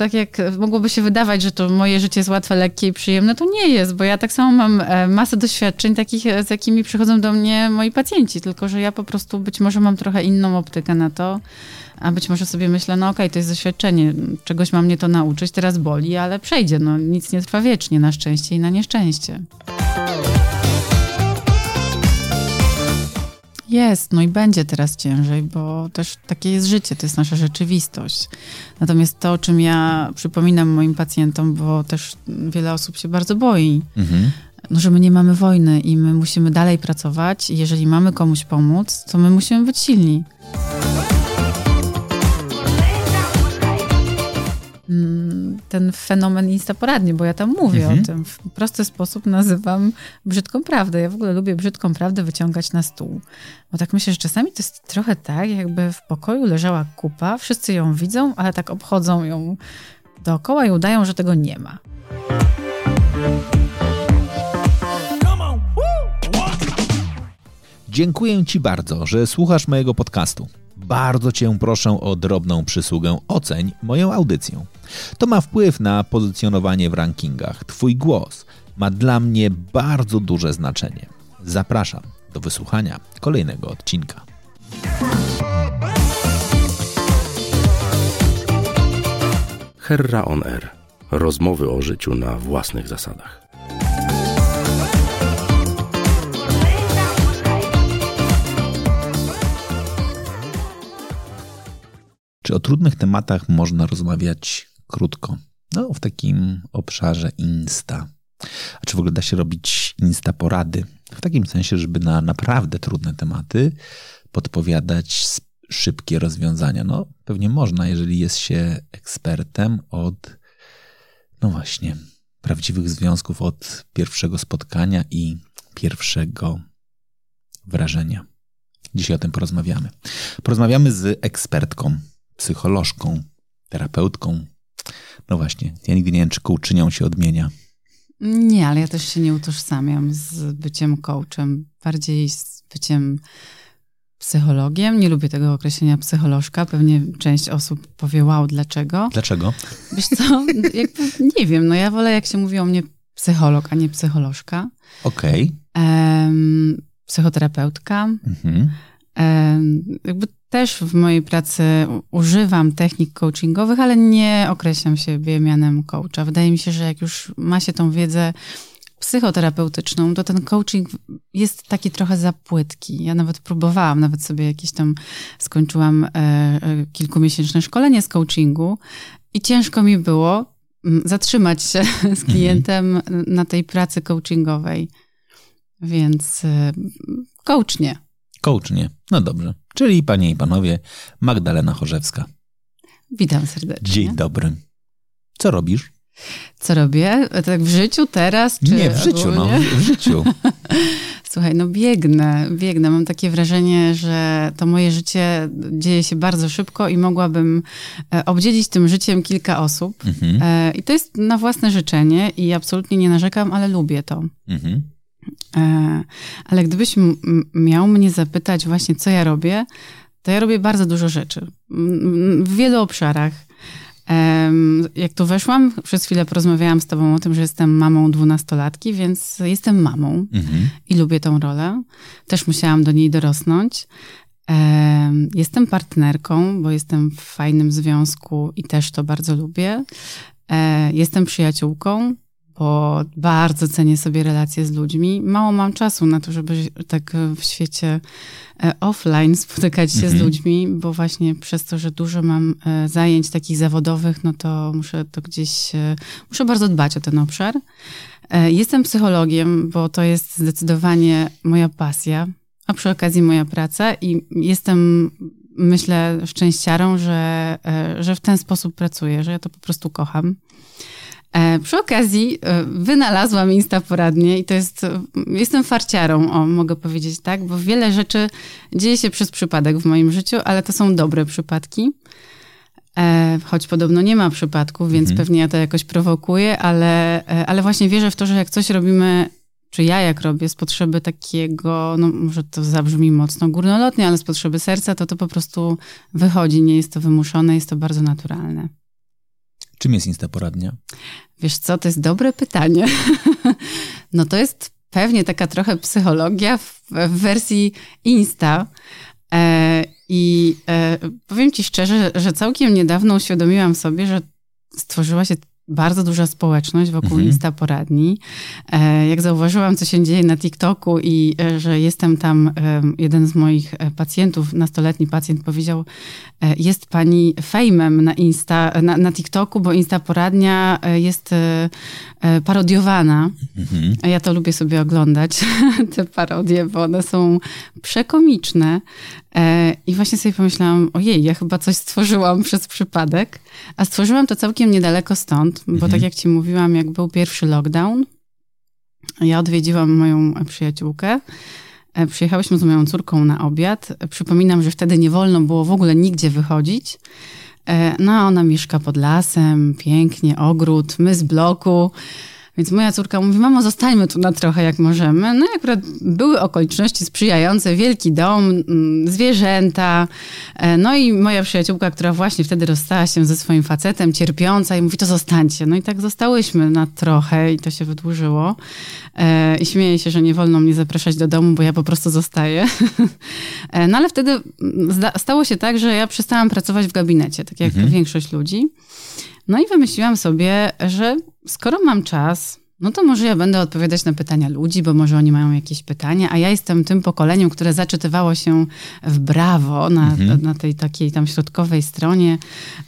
tak jak mogłoby się wydawać, że to moje życie jest łatwe, lekkie i przyjemne, to nie jest, bo ja tak samo mam e, masę doświadczeń takich, e, z jakimi przychodzą do mnie moi pacjenci, tylko że ja po prostu być może mam trochę inną optykę na to, a być może sobie myślę, no okej, okay, to jest doświadczenie, czegoś mam mnie to nauczyć, teraz boli, ale przejdzie, no nic nie trwa wiecznie, na szczęście i na nieszczęście. Jest, no i będzie teraz ciężej, bo też takie jest życie, to jest nasza rzeczywistość. Natomiast to, o czym ja przypominam moim pacjentom, bo też wiele osób się bardzo boi, mhm. no, że my nie mamy wojny i my musimy dalej pracować i jeżeli mamy komuś pomóc, to my musimy być silni. Ten fenomen instaporadnie, bo ja tam mówię mhm. o tym. W prosty sposób nazywam brzydką prawdę. Ja w ogóle lubię brzydką prawdę wyciągać na stół. Bo tak myślę, że czasami to jest trochę tak, jakby w pokoju leżała kupa, wszyscy ją widzą, ale tak obchodzą ją dookoła i udają, że tego nie ma. Dziękuję Ci bardzo, że słuchasz mojego podcastu. Bardzo Cię proszę o drobną przysługę oceń moją audycję. To ma wpływ na pozycjonowanie w rankingach. Twój głos ma dla mnie bardzo duże znaczenie. Zapraszam do wysłuchania kolejnego odcinka. Herra on Air. Rozmowy o życiu na własnych zasadach. Czy o trudnych tematach można rozmawiać krótko? No, w takim obszarze Insta. A czy w ogóle da się robić Insta porady? W takim sensie, żeby na naprawdę trudne tematy podpowiadać szybkie rozwiązania. No, pewnie można, jeżeli jest się ekspertem od, no właśnie, prawdziwych związków od pierwszego spotkania i pierwszego wrażenia. Dzisiaj o tym porozmawiamy. Porozmawiamy z ekspertką, psycholożką, terapeutką. No właśnie, ja nigdy nie wiem, czy coachynią się odmienia. Nie, ale ja też się nie utożsamiam z byciem coachem. Bardziej z byciem psychologiem. Nie lubię tego określenia psycholożka. Pewnie część osób powie, wow, dlaczego? Dlaczego? Wiesz co, jakby, nie wiem. No ja wolę, jak się mówi o mnie psycholog, a nie psycholożka. Okej. Okay. psychoterapeutka. Mhm. jakby też w mojej pracy używam technik coachingowych, ale nie określam siebie mianem coacha. Wydaje mi się, że jak już ma się tą wiedzę psychoterapeutyczną, to ten coaching jest taki trochę za płytki. Ja nawet próbowałam, nawet sobie jakieś tam skończyłam e, e, kilkumiesięczne szkolenie z coachingu i ciężko mi było mm, zatrzymać się z klientem na tej pracy coachingowej. Więc e, coach nie. Coach nie. No dobrze. Czyli panie i panowie, Magdalena Chorzewska. Witam serdecznie. Dzień dobry. Co robisz? Co robię? Tak w życiu teraz? Czy Nie, w życiu, no, w życiu. Słuchaj, no biegnę, biegnę. Mam takie wrażenie, że to moje życie dzieje się bardzo szybko i mogłabym e, obdzielić tym życiem kilka osób. Mhm. E, I to jest na własne życzenie i absolutnie nie narzekam, ale lubię to. Mhm. E, ale gdybyś miał mnie zapytać właśnie, co ja robię, to ja robię bardzo dużo rzeczy. W wielu obszarach. Jak tu weszłam, przez chwilę porozmawiałam z tobą o tym, że jestem mamą dwunastolatki, więc jestem mamą mhm. i lubię tą rolę. Też musiałam do niej dorosnąć. Jestem partnerką, bo jestem w fajnym związku i też to bardzo lubię. E, jestem przyjaciółką, bo bardzo cenię sobie relacje z ludźmi. Mało mam czasu na to, żeby tak w świecie e, offline spotykać się mhm. z ludźmi, bo właśnie przez to, że dużo mam e, zajęć takich zawodowych, no to muszę to gdzieś, e, muszę bardzo dbać o ten obszar. Jestem psychologiem, bo to jest zdecydowanie moja pasja, a przy okazji moja praca i jestem myślę szczęściarą, że, że w ten sposób pracuję, że ja to po prostu kocham. E, przy okazji e, wynalazłam Insta poradnie i to jest, jestem farciarą, o, mogę powiedzieć tak, bo wiele rzeczy dzieje się przez przypadek w moim życiu, ale to są dobre przypadki. E, choć podobno nie ma przypadków, więc mhm. pewnie ja to jakoś prowokuję, ale, ale właśnie wierzę w to, że jak coś robimy, czy ja jak robię z potrzeby takiego, no może to zabrzmi mocno górnolotnie, ale z potrzeby serca, to to po prostu wychodzi, nie jest to wymuszone, jest to bardzo naturalne. Czym jest Instaporadnia? Wiesz co, to jest dobre pytanie. no to jest pewnie taka trochę psychologia w, w wersji Insta. E, I e, powiem ci szczerze, że całkiem niedawno uświadomiłam sobie, że stworzyła się bardzo duża społeczność wokół mhm. Insta poradni. E, jak zauważyłam, co się dzieje na TikToku i e, że jestem tam, e, jeden z moich pacjentów, nastoletni pacjent powiedział, jest pani fejmem na Insta, na, na TikToku, bo Insta poradnia jest parodiowana. Mhm. Ja to lubię sobie oglądać, te parodie, bo one są przekomiczne. I właśnie sobie pomyślałam, ojej, ja chyba coś stworzyłam przez przypadek, a stworzyłam to całkiem niedaleko stąd, bo mhm. tak jak ci mówiłam, jak był pierwszy lockdown, ja odwiedziłam moją przyjaciółkę. E, przyjechałyśmy z moją córką na obiad. Przypominam, że wtedy nie wolno było w ogóle nigdzie wychodzić. E, no, ona mieszka pod lasem, pięknie, ogród, my z bloku. Więc moja córka mówi, mamo, zostańmy tu na trochę, jak możemy. No i akurat były okoliczności sprzyjające, wielki dom, mm, zwierzęta. E, no i moja przyjaciółka, która właśnie wtedy rozstała się ze swoim facetem, cierpiąca i mówi, to zostańcie. No i tak zostałyśmy na trochę i to się wydłużyło. E, I śmieję się, że nie wolno mnie zapraszać do domu, bo ja po prostu zostaję. E, no ale wtedy mm, stało się tak, że ja przestałam pracować w gabinecie, tak jak mhm. większość ludzi. No i wymyśliłam sobie, że skoro mam czas, no to może ja będę odpowiadać na pytania ludzi, bo może oni mają jakieś pytania, a ja jestem tym pokoleniem, które zaczytywało się w brawo na, mhm. na tej takiej tam środkowej stronie,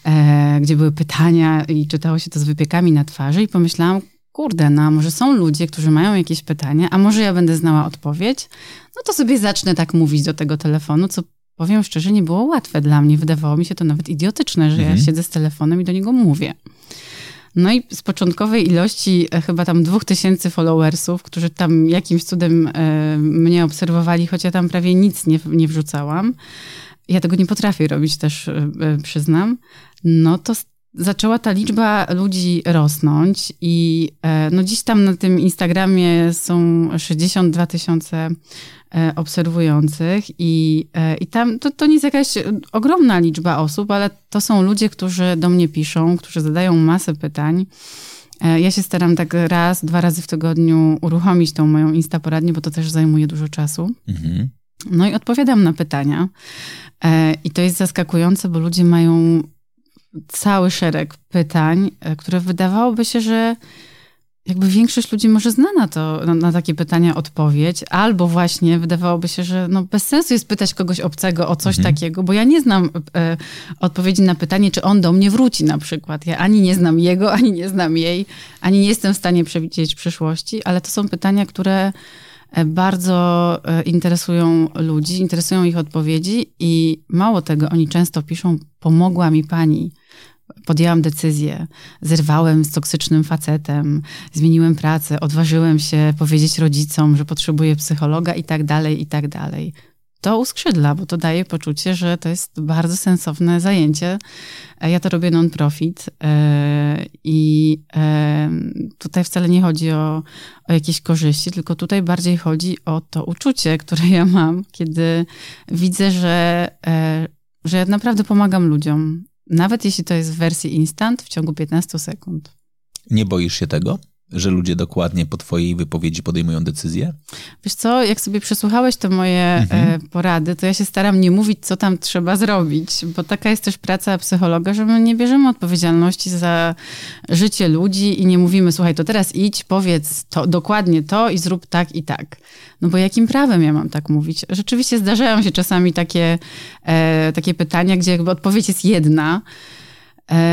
e, gdzie były pytania i czytało się to z wypiekami na twarzy i pomyślałam, kurde, no może są ludzie, którzy mają jakieś pytania, a może ja będę znała odpowiedź, no to sobie zacznę tak mówić do tego telefonu, co powiem szczerze, nie było łatwe dla mnie. Wydawało mi się to nawet idiotyczne, że mhm. ja siedzę z telefonem i do niego mówię. No i z początkowej ilości e, chyba tam dwóch tysięcy followersów, którzy tam jakimś cudem e, mnie obserwowali, choć ja tam prawie nic nie, nie wrzucałam. Ja tego nie potrafię robić też, e, przyznam. No to zaczęła ta liczba ludzi rosnąć i no dziś tam na tym Instagramie są 62 tysiące E, obserwujących i, e, i tam to, to nie jest jakaś ogromna liczba osób, ale to są ludzie, którzy do mnie piszą, którzy zadają masę pytań. E, ja się staram tak raz, dwa razy w tygodniu uruchomić tą moją Insta poradnię, bo to też zajmuje dużo czasu. Mhm. No i odpowiadam na pytania. I to jest zaskakujące, bo ludzie mają cały szereg pytań, które wydawałoby się, że jakby większość ludzi może zna na to, na, na, takie pytania odpowiedź, albo właśnie wydawałoby się, że no bez sensu jest pytać kogoś obcego o coś mhm. takiego, bo ja nie znam e, odpowiedzi na pytanie, czy on do mnie wróci na przykład. Ja ani nie znam jego, ani nie znam jej, ani nie jestem w stanie przewidzieć przyszłości, ale to są pytania, które e, bardzo e, interesują ludzi, interesują ich odpowiedzi i mało tego, oni często piszą, pomogła mi pani podjęłam decyzję, zerwałem z toksycznym facetem, zmieniłem pracę, odważyłem się powiedzieć rodzicom, że potrzebuję psychologa i tak dalej, i tak dalej. To uskrzydla, bo to daje poczucie, że to jest bardzo sensowne zajęcie. E, ja to robię non-profit e, i e, tutaj wcale nie chodzi o, o jakieś korzyści, tylko tutaj bardziej chodzi o to uczucie, które ja mam, kiedy widzę, że, że ja naprawdę pomagam ludziom nawet jeśli to jest w wersji instant, w ciągu 15 sekund. Nie boisz się tego? Że ludzie dokładnie po twojej wypowiedzi podejmują decyzje? Wiesz co, jak sobie przesłuchałeś te moje mhm. E, porady, to ja się staram nie mówić, co tam trzeba zrobić, bo taka jest też praca psychologa, że my nie bierzemy odpowiedzialności za życie ludzi i nie mówimy, słuchaj, to teraz idź, powiedz to, dokładnie to i zrób tak i tak. No bo jakim prawem ja mam tak mówić? Rzeczywiście zdarzają się czasami takie, e, takie pytania, gdzie jakby odpowiedź jest jedna,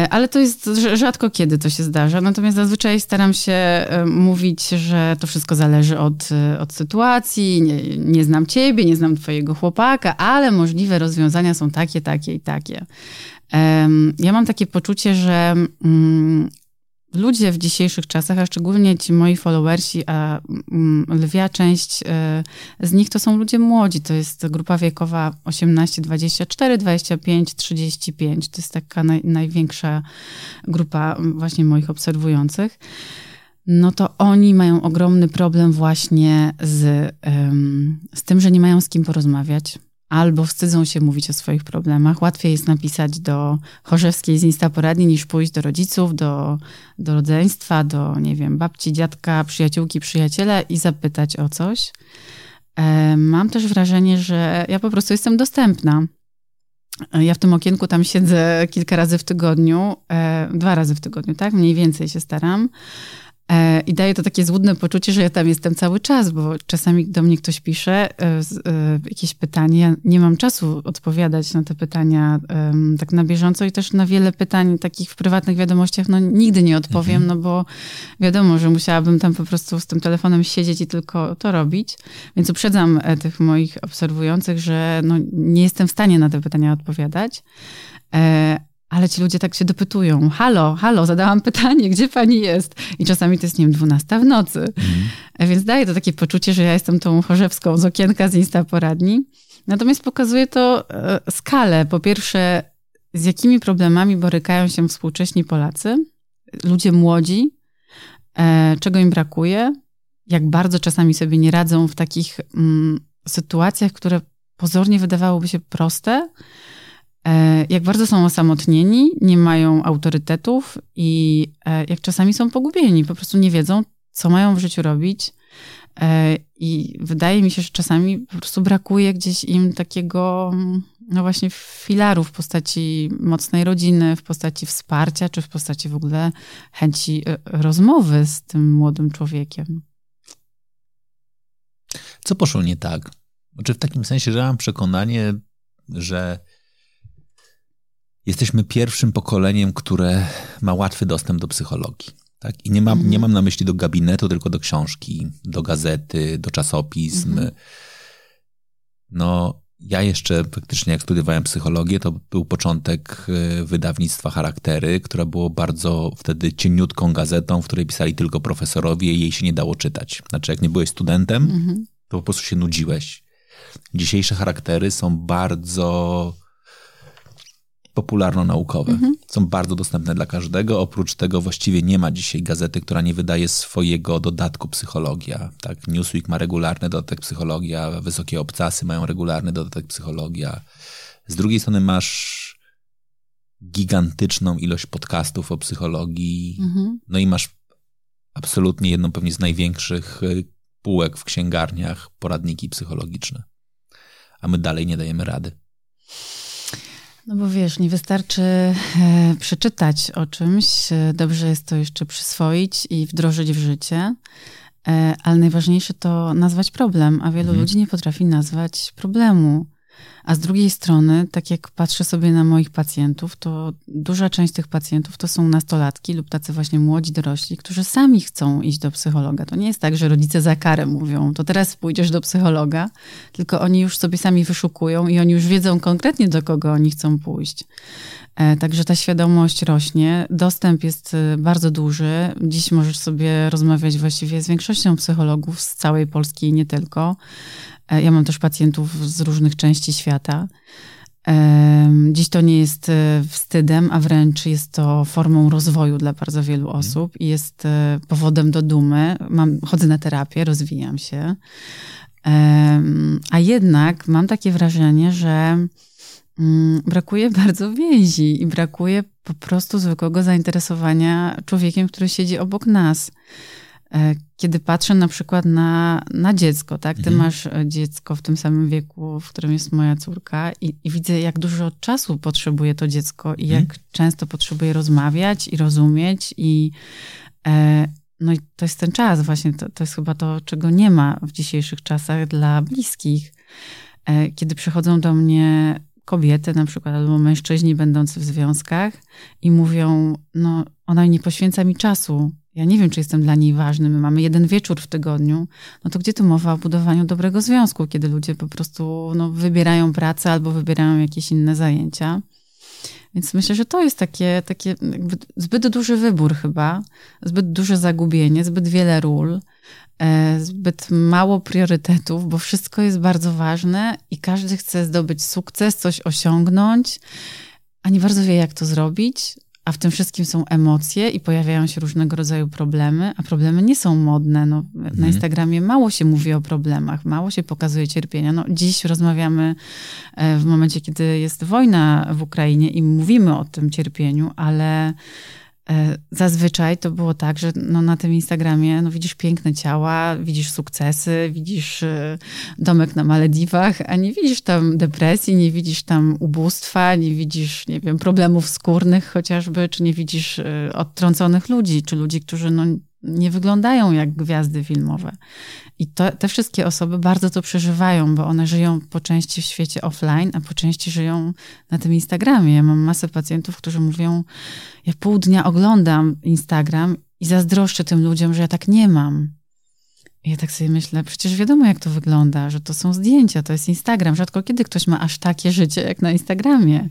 ale to jest rzadko kiedy to się zdarza. Natomiast zazwyczaj staram się e, mówić, że to wszystko zależy od, e, od sytuacji. Nie, nie znam ciebie, nie znam twojego chłopaka, ale możliwe rozwiązania są takie, takie i takie. Ja mam takie poczucie, że mm, ludzie w dzisiejszych czasach, a szczególnie ci moi followersi, a mm, lwia część e, z nich to są ludzie młodzi. To jest grupa wiekowa 18, 24, 25, 35. To jest taka naj, największa grupa właśnie moich obserwujących. No to oni mają ogromny problem właśnie z, z tym, że nie mają z kim porozmawiać albo wstydzą się mówić o swoich problemach. Łatwiej jest napisać do Chorzewskiej z Instaporadni niż pójść do rodziców, do, do rodzeństwa, do, nie wiem, babci, dziadka, przyjaciółki, przyjaciela i zapytać o coś. E, mam też wrażenie, że ja po prostu jestem dostępna. E, ja w tym okienku tam siedzę kilka razy w tygodniu, e, dwa razy w tygodniu, tak? Mniej więcej się staram. E, I daje to takie złudne poczucie, że ja tam jestem cały czas, bo czasami do mnie ktoś pisze e, e, jakieś pytanie. Ja nie mam czasu odpowiadać na te pytania tak na bieżąco i też na wiele pytań takich w prywatnych wiadomościach no nigdy nie odpowiem, mhm. no bo wiadomo, że musiałabym tam po prostu z tym telefonem siedzieć i tylko to robić. Więc uprzedzam tych moich obserwujących, że no nie jestem w stanie na te pytania odpowiadać. Ale ci ludzie tak się dopytują, halo, halo, zadałam pytanie, gdzie pani jest? I czasami to jest, nie wiem, 12 w nocy. Mm. Więc daje to takie poczucie, że ja jestem tą Chorzewską z okienka z Insta poradni. Natomiast pokazuje to e, skalę. Po pierwsze, z jakimi problemami borykają się współcześni Polacy, ludzie młodzi, e, czego im brakuje, jak bardzo czasami sobie nie radzą w takich mm, sytuacjach, które pozornie wydawałoby się proste, jak bardzo są osamotnieni, nie mają autorytetów i e, jak czasami są pogubieni, po prostu nie wiedzą, co mają w życiu robić. E, I wydaje mi się, że czasami po prostu brakuje gdzieś im takiego, no właśnie, filaru w postaci mocnej rodziny, w postaci wsparcia, czy w postaci w ogóle chęci rozmowy z tym młodym człowiekiem. Co poszło nie tak? Znaczy w takim sensie, że mam przekonanie, że jesteśmy pierwszym pokoleniem, które ma łatwy dostęp do psychologii. Tak? I nie mam, mhm. nie mam na myśli do gabinetu, tylko do książki, do gazety, do czasopism. Mhm. No, ja jeszcze faktycznie, jak studiowałem psychologię, to był początek y, wydawnictwa Charaktery, która było bardzo wtedy cieniutką gazetą, w której pisali tylko profesorowie i jej się nie dało czytać. Znaczy, jak nie byłeś studentem, mhm. to po prostu się nudziłeś. Dzisiejsze charaktery są bardzo popularno-naukowe. Mhm. Są bardzo dostępne dla każdego. Oprócz tego właściwie nie ma dzisiaj gazety, która nie wydaje swojego dodatku psychologia. Tak, Newsweek ma regularny dodatek psychologia, Wysokie Obcasy mają regularny dodatek psychologia. Z drugiej strony masz gigantyczną ilość podcastów o psychologii. Mhm. No i masz absolutnie jedną pewnie z największych y, półek w księgarniach poradniki psychologiczne. A my dalej nie dajemy rady. No bo wiesz, nie wystarczy e, przeczytać o czymś, e, dobrze jest to jeszcze przyswoić i wdrożyć w życie, e, ale najważniejsze to nazwać problem, a wielu mhm. ludzi nie potrafi nazwać problemu. A z drugiej strony, tak jak patrzę sobie na moich pacjentów, to duża część tych pacjentów to są nastolatki lub tacy właśnie młodzi dorośli, którzy sami chcą iść do psychologa. To nie jest tak, że rodzice za karę mówią, to teraz pójdziesz do psychologa, tylko oni już sobie sami wyszukują i oni już wiedzą konkretnie, do kogo oni chcą pójść. E, także ta świadomość rośnie, dostęp jest e, bardzo duży. Dziś możesz sobie rozmawiać właściwie z większością psychologów z całej Polski i nie tylko. E, ja mam też pacjentów z różnych części świata. Dziś to nie jest e, wstydem, a wręcz jest to formą rozwoju dla bardzo wielu mhm. osób i jest e, powodem do dumy. Mam, chodzę na terapię, rozwijam się. A jednak mam takie wrażenie, że mm, brakuje bardzo więzi i brakuje po prostu zwykłego zainteresowania człowiekiem, który siedzi obok nas. E, kiedy patrzę na przykład na, na dziecko, tak? Ty mhm. masz e, dziecko w tym samym wieku, w którym jest moja córka i, i widzę, jak dużo czasu potrzebuje to dziecko i mhm. jak często potrzebuje rozmawiać i rozumieć i e, no i to jest ten czas właśnie, to, to jest chyba to, czego nie ma w dzisiejszych czasach dla bliskich. E, kiedy przychodzą do mnie kobiety na przykład albo mężczyźni będący w związkach i mówią, no ona nie poświęca mi czasu, ja nie wiem, czy jestem dla niej ważny, my mamy jeden wieczór w tygodniu, no to gdzie tu mowa o budowaniu dobrego związku, kiedy ludzie po prostu no, wybierają pracę albo wybierają jakieś inne zajęcia. Więc myślę, że to jest takie, takie zbyt duży wybór chyba, zbyt duże zagubienie, zbyt wiele ról, e, zbyt mało priorytetów, bo wszystko jest bardzo ważne i każdy chce zdobyć sukces, coś osiągnąć, a nie bardzo wie, jak to zrobić a w tym wszystkim są emocje i pojawiają się różnego rodzaju problemy, a problemy nie są modne. No, mhm. Na Instagramie mało się mówi o problemach, mało się pokazuje cierpienia. No, dziś rozmawiamy e, w momencie, kiedy jest wojna w Ukrainie i mówimy o tym cierpieniu, ale zazwyczaj to było tak, że no na tym Instagramie no widzisz piękne ciała, widzisz sukcesy, widzisz e, domek na Malediwach, a nie widzisz tam depresji, nie widzisz tam ubóstwa, nie widzisz, nie wiem, problemów skórnych chociażby, czy nie widzisz e, odtrąconych ludzi, czy ludzi, którzy no nie wyglądają jak gwiazdy filmowe. I to, te wszystkie osoby bardzo to przeżywają, bo one żyją po części w świecie offline, a po części żyją na tym Instagramie. Ja mam masę pacjentów, którzy mówią, ja pół dnia oglądam Instagram i zazdroszczę tym ludziom, że ja tak nie mam. I ja tak sobie myślę, przecież wiadomo, jak to wygląda, że to są zdjęcia, to jest Instagram. Rzadko kiedy ktoś ma aż takie życie jak na Instagramie.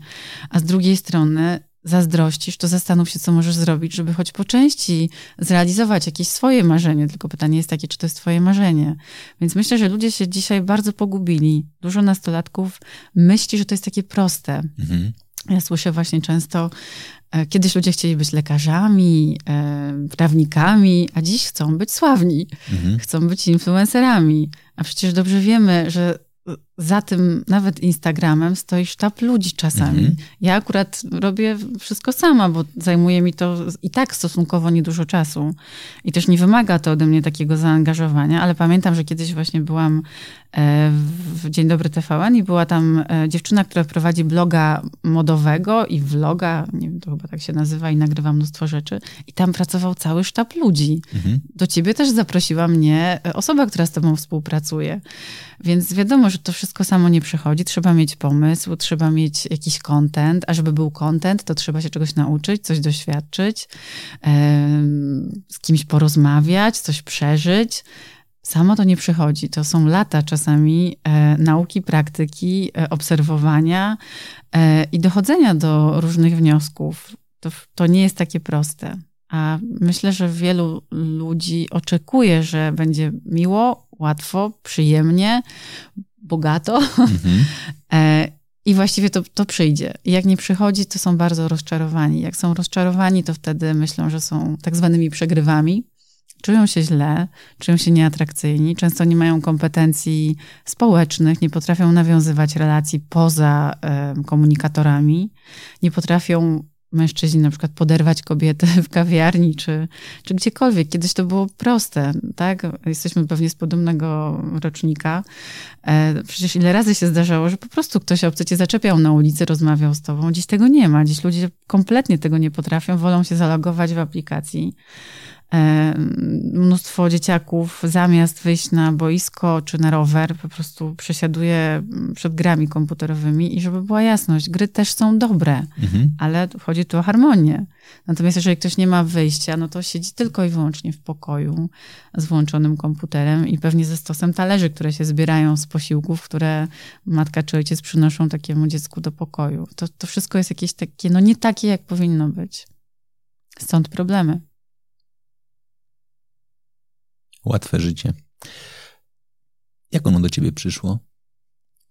A z drugiej strony zazdrościsz, to zastanów się, co możesz zrobić, żeby choć po części zrealizować jakieś swoje marzenie. Tylko pytanie jest takie, czy to jest twoje marzenie. Więc myślę, że ludzie się dzisiaj bardzo pogubili. Dużo nastolatków myśli, że to jest takie proste. Mhm. Ja słyszę właśnie często, e, kiedyś ludzie chcieli być lekarzami, e, prawnikami, a dziś chcą być sławni, mhm. chcą być influencerami. A przecież dobrze wiemy, że za tym nawet Instagramem stoi sztab ludzi czasami. Mhm. Ja akurat robię wszystko sama, bo zajmuje mi to i tak stosunkowo niedużo czasu. I też nie wymaga to ode mnie takiego zaangażowania, ale pamiętam, że kiedyś właśnie byłam e, w Dzień Dobry TVN i była tam e, dziewczyna, która prowadzi bloga modowego i vloga, nie wiem, to chyba tak się nazywa i nagrywa mnóstwo rzeczy. I tam pracował cały sztab ludzi. Mhm. Do ciebie też zaprosiła mnie e, osoba, która z tobą współpracuje. Więc wiadomo, że to wszystko samo nie przychodzi. Trzeba mieć pomysł, trzeba mieć jakiś content, a żeby był content, to trzeba się czegoś nauczyć, coś doświadczyć, z kimś porozmawiać, coś przeżyć. Samo to nie przychodzi. To są lata czasami e, nauki, praktyki, e, obserwowania e, i dochodzenia do różnych wniosków. To, to nie jest takie proste. A myślę, że wielu ludzi oczekuje, że będzie miło, łatwo, przyjemnie, bogato. Mhm. I właściwie to, to przyjdzie. I jak nie przychodzi, to są bardzo rozczarowani. Jak są rozczarowani, to wtedy myślą, że są tak zwanymi przegrywami. Czują się źle, czują się nieatrakcyjni, często nie mają kompetencji społecznych, nie potrafią nawiązywać relacji poza y, komunikatorami, nie potrafią mężczyźni na przykład poderwać kobietę w kawiarni czy, czy gdziekolwiek. Kiedyś to było proste, tak? Jesteśmy pewnie z podobnego rocznika. E, przecież ile razy się zdarzało, że po prostu ktoś obcy cię zaczepiał na ulicy, rozmawiał z tobą. Dziś tego nie ma. Dziś ludzie kompletnie tego nie potrafią, wolą się zalogować w aplikacji mnóstwo dzieciaków zamiast wyjść na boisko czy na rower, po prostu przesiaduje przed grami komputerowymi i żeby była jasność, gry też są dobre, mhm. ale chodzi tu o harmonię. Natomiast jeżeli ktoś nie ma wyjścia, no to siedzi tylko i wyłącznie w pokoju z włączonym komputerem i pewnie ze stosem talerzy, które się zbierają z posiłków, które matka czy ojciec przynoszą takiemu dziecku do pokoju. To, to wszystko jest jakieś takie, no nie takie, jak powinno być. Stąd problemy. Łatwe życie. Jak ono do ciebie przyszło?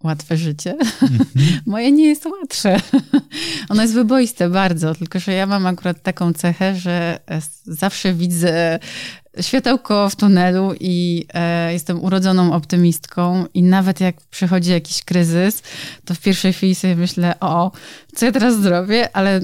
Łatwe życie? Mhm. Moje nie jest łatwe. ono jest wyboiste bardzo, tylko że ja mam akurat taką cechę, że zawsze widzę światełko w tunelu i e, jestem urodzoną optymistką i nawet jak przychodzi jakiś kryzys, to w pierwszej chwili sobie myślę, o, co ja teraz zrobię, ale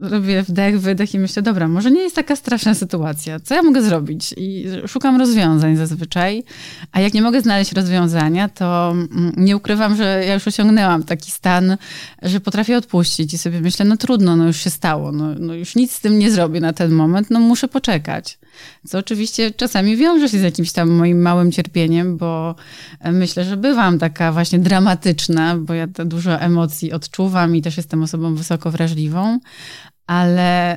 robię wdech, wydech i myślę, dobra, może nie jest taka straszna sytuacja, co ja mogę zrobić? I szukam rozwiązań zazwyczaj, a jak nie mogę znaleźć rozwiązania, to mm, nie ukrywam, że ja już osiągnęłam taki stan, że potrafię odpuścić i sobie myślę, no trudno, no już się stało, no, no już nic z tym nie zrobię na ten moment, no muszę poczekać. Co oczywiście czasami wiąże się z jakimś tam moim małym cierpieniem, bo myślę, że bywam taka właśnie dramatyczna, bo ja dużo emocji odczuwam i też jestem osobą wysoko wrażliwą, ale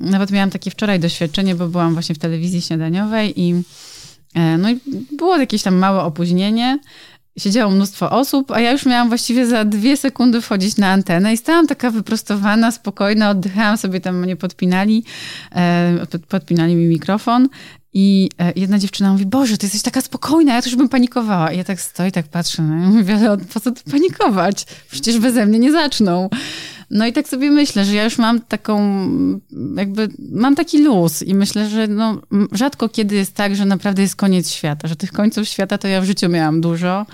nawet miałam takie wczoraj doświadczenie, bo byłam właśnie w telewizji śniadaniowej i e, no i było jakieś tam małe opóźnienie siedziało mnóstwo osób, a ja już miałam właściwie za dwie sekundy wchodzić na antenę i stałam taka wyprostowana, spokojna, oddychałam sobie tam, mnie podpinali, e, podpinali mi mikrofon i e, jedna dziewczyna mówi, Boże, ty jesteś taka spokojna, ja też bym panikowała. I ja tak stoję, tak patrzę, no mówię, po co tu panikować? Przecież beze mnie nie zaczną. No i tak sobie myślę, że ja już mam taką, jakby, mam taki luz i myślę, że no, rzadko kiedy jest tak, że naprawdę jest koniec świata, że tych końców świata to ja w życiu miałam dużo,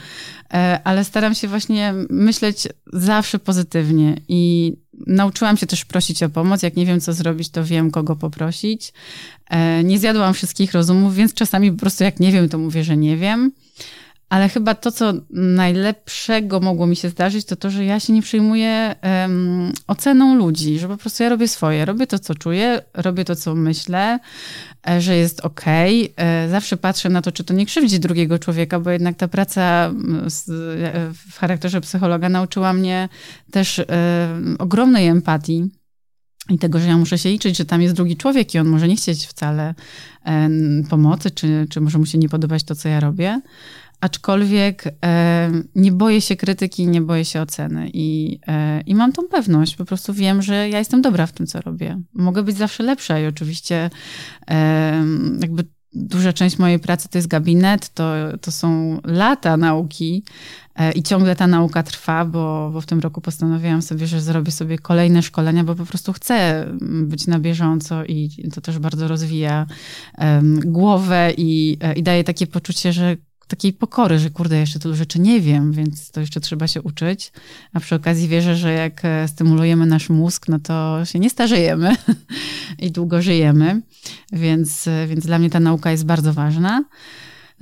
e, ale staram się właśnie myśleć zawsze pozytywnie i nauczyłam się też prosić o pomoc. Jak nie wiem, co zrobić, to wiem, kogo poprosić. E, nie zjadłam wszystkich rozumów, więc czasami po prostu jak nie wiem, to mówię, że nie wiem. Ale chyba to, co najlepszego mogło mi się zdarzyć, to to, że ja się nie przejmuję um, oceną ludzi, że po prostu ja robię swoje, robię to, co czuję, robię to, co myślę, e, że jest okej. Okay. E, zawsze patrzę na to, czy to nie krzywdzi drugiego człowieka, bo jednak ta praca z, e, w charakterze psychologa nauczyła mnie też ogromnej empatii. I tego, że ja muszę się liczyć, że tam jest drugi człowiek i on może nie chcieć wcale pomocy, czy, czy może mu się nie podobać to, co ja robię aczkolwiek e, nie boję się krytyki, nie boję się oceny i, e, i mam tą pewność. Po prostu wiem, że ja jestem dobra w tym, co robię. Mogę być zawsze lepsza i oczywiście e, jakby duża część mojej pracy to jest gabinet, to, to są lata nauki e, i ciągle ta nauka trwa, bo, bo w tym roku postanowiłam sobie, że zrobię sobie kolejne szkolenia, bo po prostu chcę być na bieżąco i to też bardzo rozwija głowę i, e, i daje takie poczucie, że takiej pokory, że kurde, jeszcze tylu rzeczy nie wiem, więc to jeszcze trzeba się uczyć. A przy okazji wierzę, że jak e, stymulujemy nasz mózg, no to się nie starzejemy i długo żyjemy. Więc, e, więc dla mnie ta nauka jest bardzo ważna.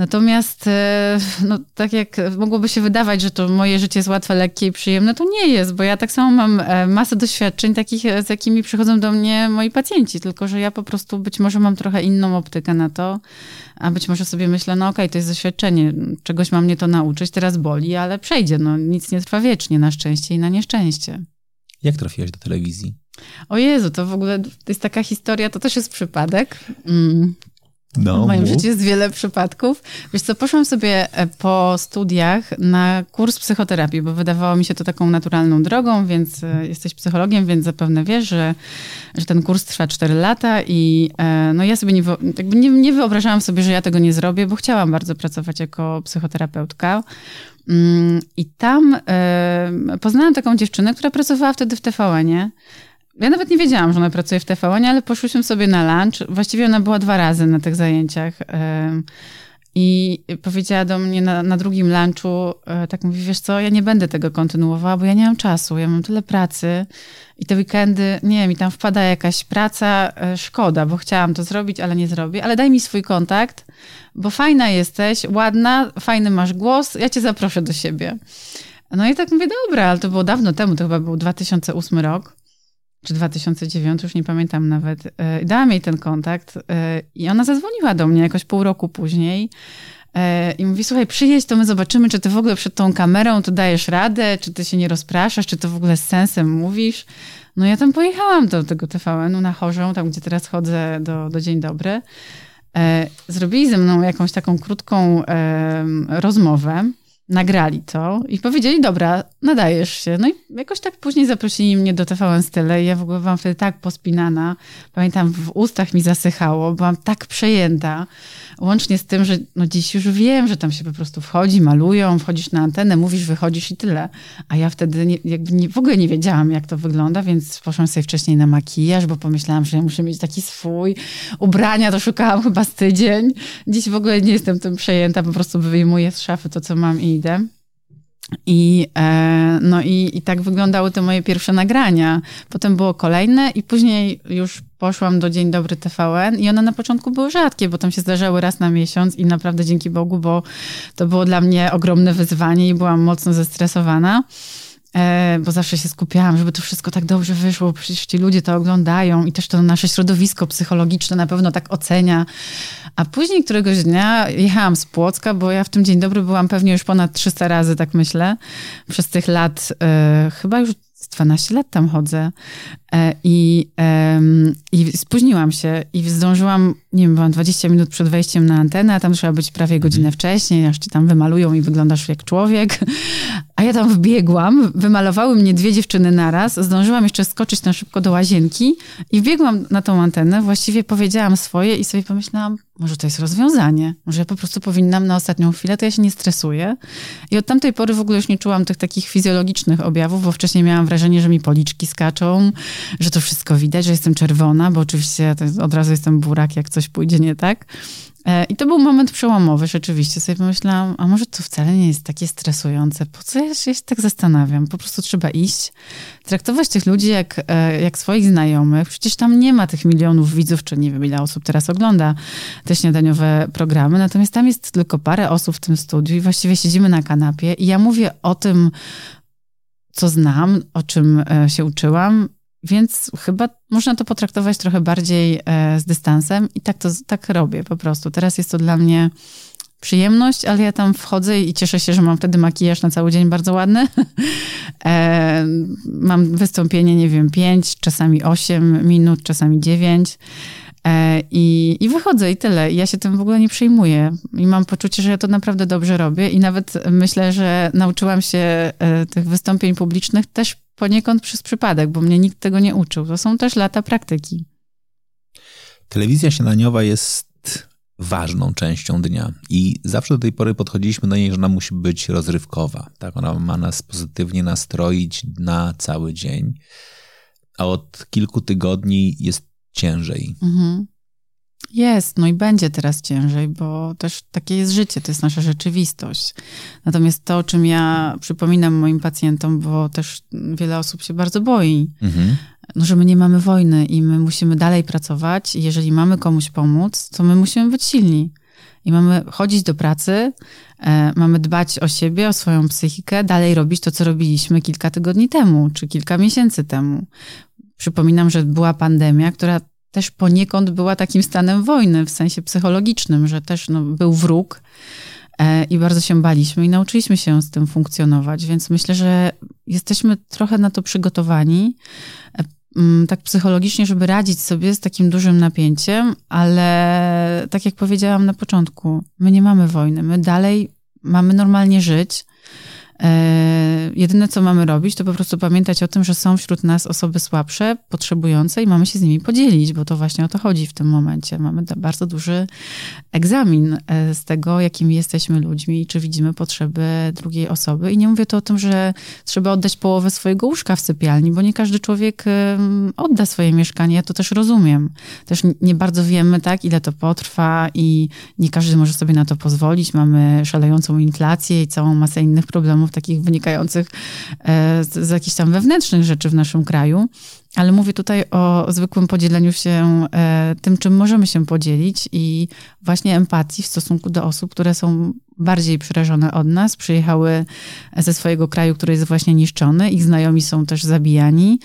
Natomiast, e, no, tak jak mogłoby się wydawać, że to moje życie jest łatwe, lekkie i przyjemne, to nie jest, bo ja tak samo mam e, masę doświadczeń takich, z jakimi przychodzą do mnie moi pacjenci, tylko że ja po prostu być może mam trochę inną optykę na to, a być może sobie myślę, no okej, okay, to jest doświadczenie, czegoś ma mnie to nauczyć, teraz boli, ale przejdzie, no nic nie trwa wiecznie, na szczęście i na nieszczęście. Jak trafiłaś do telewizji? O Jezu, to w ogóle to jest taka historia, to też jest przypadek. No, w moim życiu jest wiele przypadków. Wiesz co, poszłam sobie e, po studiach na kurs psychoterapii, bo wydawało mi się to taką naturalną drogą, więc e, jesteś psychologiem, więc zapewne wiesz, że, że ten kurs trwa 4 lata i e, no ja sobie nie, jakby nie, nie wyobrażałam sobie, że ja tego nie zrobię, bo chciałam bardzo pracować jako psychoterapeutka. Mm, I tam poznałam taką dziewczynę, która pracowała wtedy w tvn nie? Ja nawet nie wiedziałam, że ona pracuje w TVN, ale poszłyśmy sobie na lunch. Właściwie ona była dwa razy na tych zajęciach. I powiedziała do mnie na, na drugim lunchu, e, tak mówi, wiesz co, ja nie będę tego kontynuowała, bo ja nie mam czasu, ja mam tyle pracy i te weekendy, nie mi tam wpada jakaś praca, e, szkoda, bo chciałam to zrobić, ale nie zrobię, ale daj mi swój kontakt, bo fajna jesteś, ładna, fajny masz głos, ja cię zaproszę do siebie. No i tak mówię, dobra, ale to było dawno temu, to chyba był 2008 rok czy 2009, już nie pamiętam nawet. E, dałam jej ten kontakt e, i ona zadzwoniła do mnie jakoś pół roku później e, i mówi, słuchaj, przyjedź, to my zobaczymy, czy ty w ogóle przed tą kamerą to dajesz radę, czy ty się nie rozpraszasz, czy to w ogóle z sensem mówisz. No ja tam pojechałam do tego TVN-u na Chorzą, tam gdzie teraz chodzę do, do Dzień Dobry. Zrobili ze mną jakąś taką krótką rozmowę nagrali to i powiedzieli, dobra, nadajesz się. No i jakoś tak później zaprosili mnie do TVN Style i ja w ogóle byłam wtedy tak pospinana. Pamiętam, w ustach mi zasychało, byłam tak przejęta. Łącznie z tym, że no dziś już wiem, że tam się po prostu wchodzi, malują, wchodzisz na antenę, mówisz, wychodzisz i tyle. A ja wtedy nie, jakby nie, w ogóle nie wiedziałam, jak to wygląda, więc poszłam sobie wcześniej na makijaż, bo pomyślałam, że ja muszę mieć taki swój. Ubrania to szukałam chyba z tydzień. Dziś w ogóle nie jestem tym przejęta, po prostu wyjmuję z szafy to, co mam i idę. I, e, no i, i tak wyglądały te moje pierwsze nagrania. Potem było kolejne i później już poszłam do Dzień Dobry TVN i one na początku były rzadkie, bo tam się zdarzały raz na miesiąc i naprawdę dzięki Bogu, bo to było dla mnie ogromne wyzwanie i byłam mocno zestresowana. E, bo zawsze się skupiałam, żeby to wszystko tak dobrze wyszło, bo przecież ci ludzie to oglądają i też to nasze środowisko psychologiczne na pewno tak ocenia. A później któregoś dnia jechałam z Płocka, bo ja w tym dzień dobry byłam pewnie już ponad 300 razy, tak myślę, przez tych lat, e, chyba już 12 lat tam chodzę e, i, i spóźniłam się i zdążyłam, nie wiem, byłam 20 minut przed wejściem na antenę, a tam trzeba być prawie godzinę mhm. wcześniej, aż ci tam wymalują i wyglądasz jak człowiek. A ja tam wbiegłam, wymalowały mnie dwie dziewczyny naraz, zdążyłam jeszcze skoczyć na szybko do łazienki i wbiegłam na tą antenę, właściwie powiedziałam swoje i sobie pomyślałam, może to jest rozwiązanie, może ja po prostu powinnam na ostatnią chwilę, to ja się nie stresuję. I od tamtej pory w ogóle już nie czułam tych takich fizjologicznych objawów, bo wcześniej miałam wrażenie, że mi policzki skaczą, że to wszystko widać, że jestem czerwona, bo oczywiście od razu jestem burak, jak coś pójdzie nie tak. E, I to był moment przełomowy, rzeczywiście. Sobie pomyślałam, a może to wcale nie jest takie stresujące. Po co ja się tak zastanawiam? Po prostu trzeba iść, traktować tych ludzi jak, e, jak swoich znajomych. Przecież tam nie ma tych milionów widzów, czy nie wiem ile osób teraz ogląda te śniadaniowe programy. Natomiast tam jest tylko parę osób w tym studiu i właściwie siedzimy na kanapie i ja mówię o tym, co znam, o czym e, się uczyłam więc chyba można to potraktować trochę bardziej e, z dystansem i tak to tak robię po prostu. Teraz jest to dla mnie przyjemność, ale ja tam wchodzę i cieszę się, że mam wtedy makijaż na cały dzień bardzo ładny. e, mam wystąpienie, nie wiem, 5, czasami 8 minut, czasami 9. E, I, I wychodzę i tyle. I ja się tym w ogóle nie przejmuję. I mam poczucie, że ja to naprawdę dobrze robię. I nawet myślę, że nauczyłam się e, tych wystąpień publicznych też poniekąd przez przypadek, bo mnie nikt tego nie uczył. To są też lata praktyki. Telewizja śniadaniowa jest ważną częścią dnia i zawsze do tej pory podchodziliśmy do niej, że ona musi być rozrywkowa. Tak? Ona ma nas pozytywnie nastroić na cały dzień, a od kilku tygodni jest ciężej. Mhm. Jest, no i będzie teraz ciężej, bo też takie jest życie, to jest nasza rzeczywistość. Natomiast to, o czym ja przypominam moim pacjentom, bo też wiele osób się bardzo boi, mhm. no, że my nie mamy wojny i my musimy dalej pracować i jeżeli mamy komuś pomóc, to my musimy być silni. I mamy chodzić do pracy, e, mamy dbać o siebie, o swoją psychikę, dalej robić to, co robiliśmy kilka tygodni temu, czy kilka miesięcy temu. Przypominam, że była pandemia, która też poniekąd była takim stanem wojny w sensie psychologicznym, że też no, był wróg e, i bardzo się baliśmy i nauczyliśmy się z tym funkcjonować, więc myślę, że jesteśmy trochę na to przygotowani e, tak psychologicznie, żeby radzić sobie z takim dużym napięciem, ale tak jak powiedziałam na początku, my nie mamy wojny, my dalej mamy normalnie żyć. E, jedyne, co mamy robić, to po prostu pamiętać o tym, że są wśród nas osoby słabsze, potrzebujące i mamy się z nimi podzielić, bo to właśnie o to chodzi w tym momencie. Mamy bardzo duży egzamin e, z tego, jakimi jesteśmy ludźmi i czy widzimy potrzeby drugiej osoby. I nie mówię to o tym, że trzeba oddać połowę swojego łóżka w sypialni, bo nie każdy człowiek odda swoje mieszkanie. Ja to też rozumiem. Też nie bardzo wiemy, tak, ile to potrwa i nie każdy może sobie na to pozwolić. Mamy szalejącą inflację i całą masę innych problemów takich wynikających e, z, z jakichś tam wewnętrznych rzeczy w naszym kraju. Ale mówię tutaj o zwykłym podzieleniu się e, tym, czym możemy się podzielić i właśnie empatii w stosunku do osób, które są bardziej przerażone od nas, przyjechały ze swojego kraju, który jest właśnie niszczony, ich znajomi są też zabijani,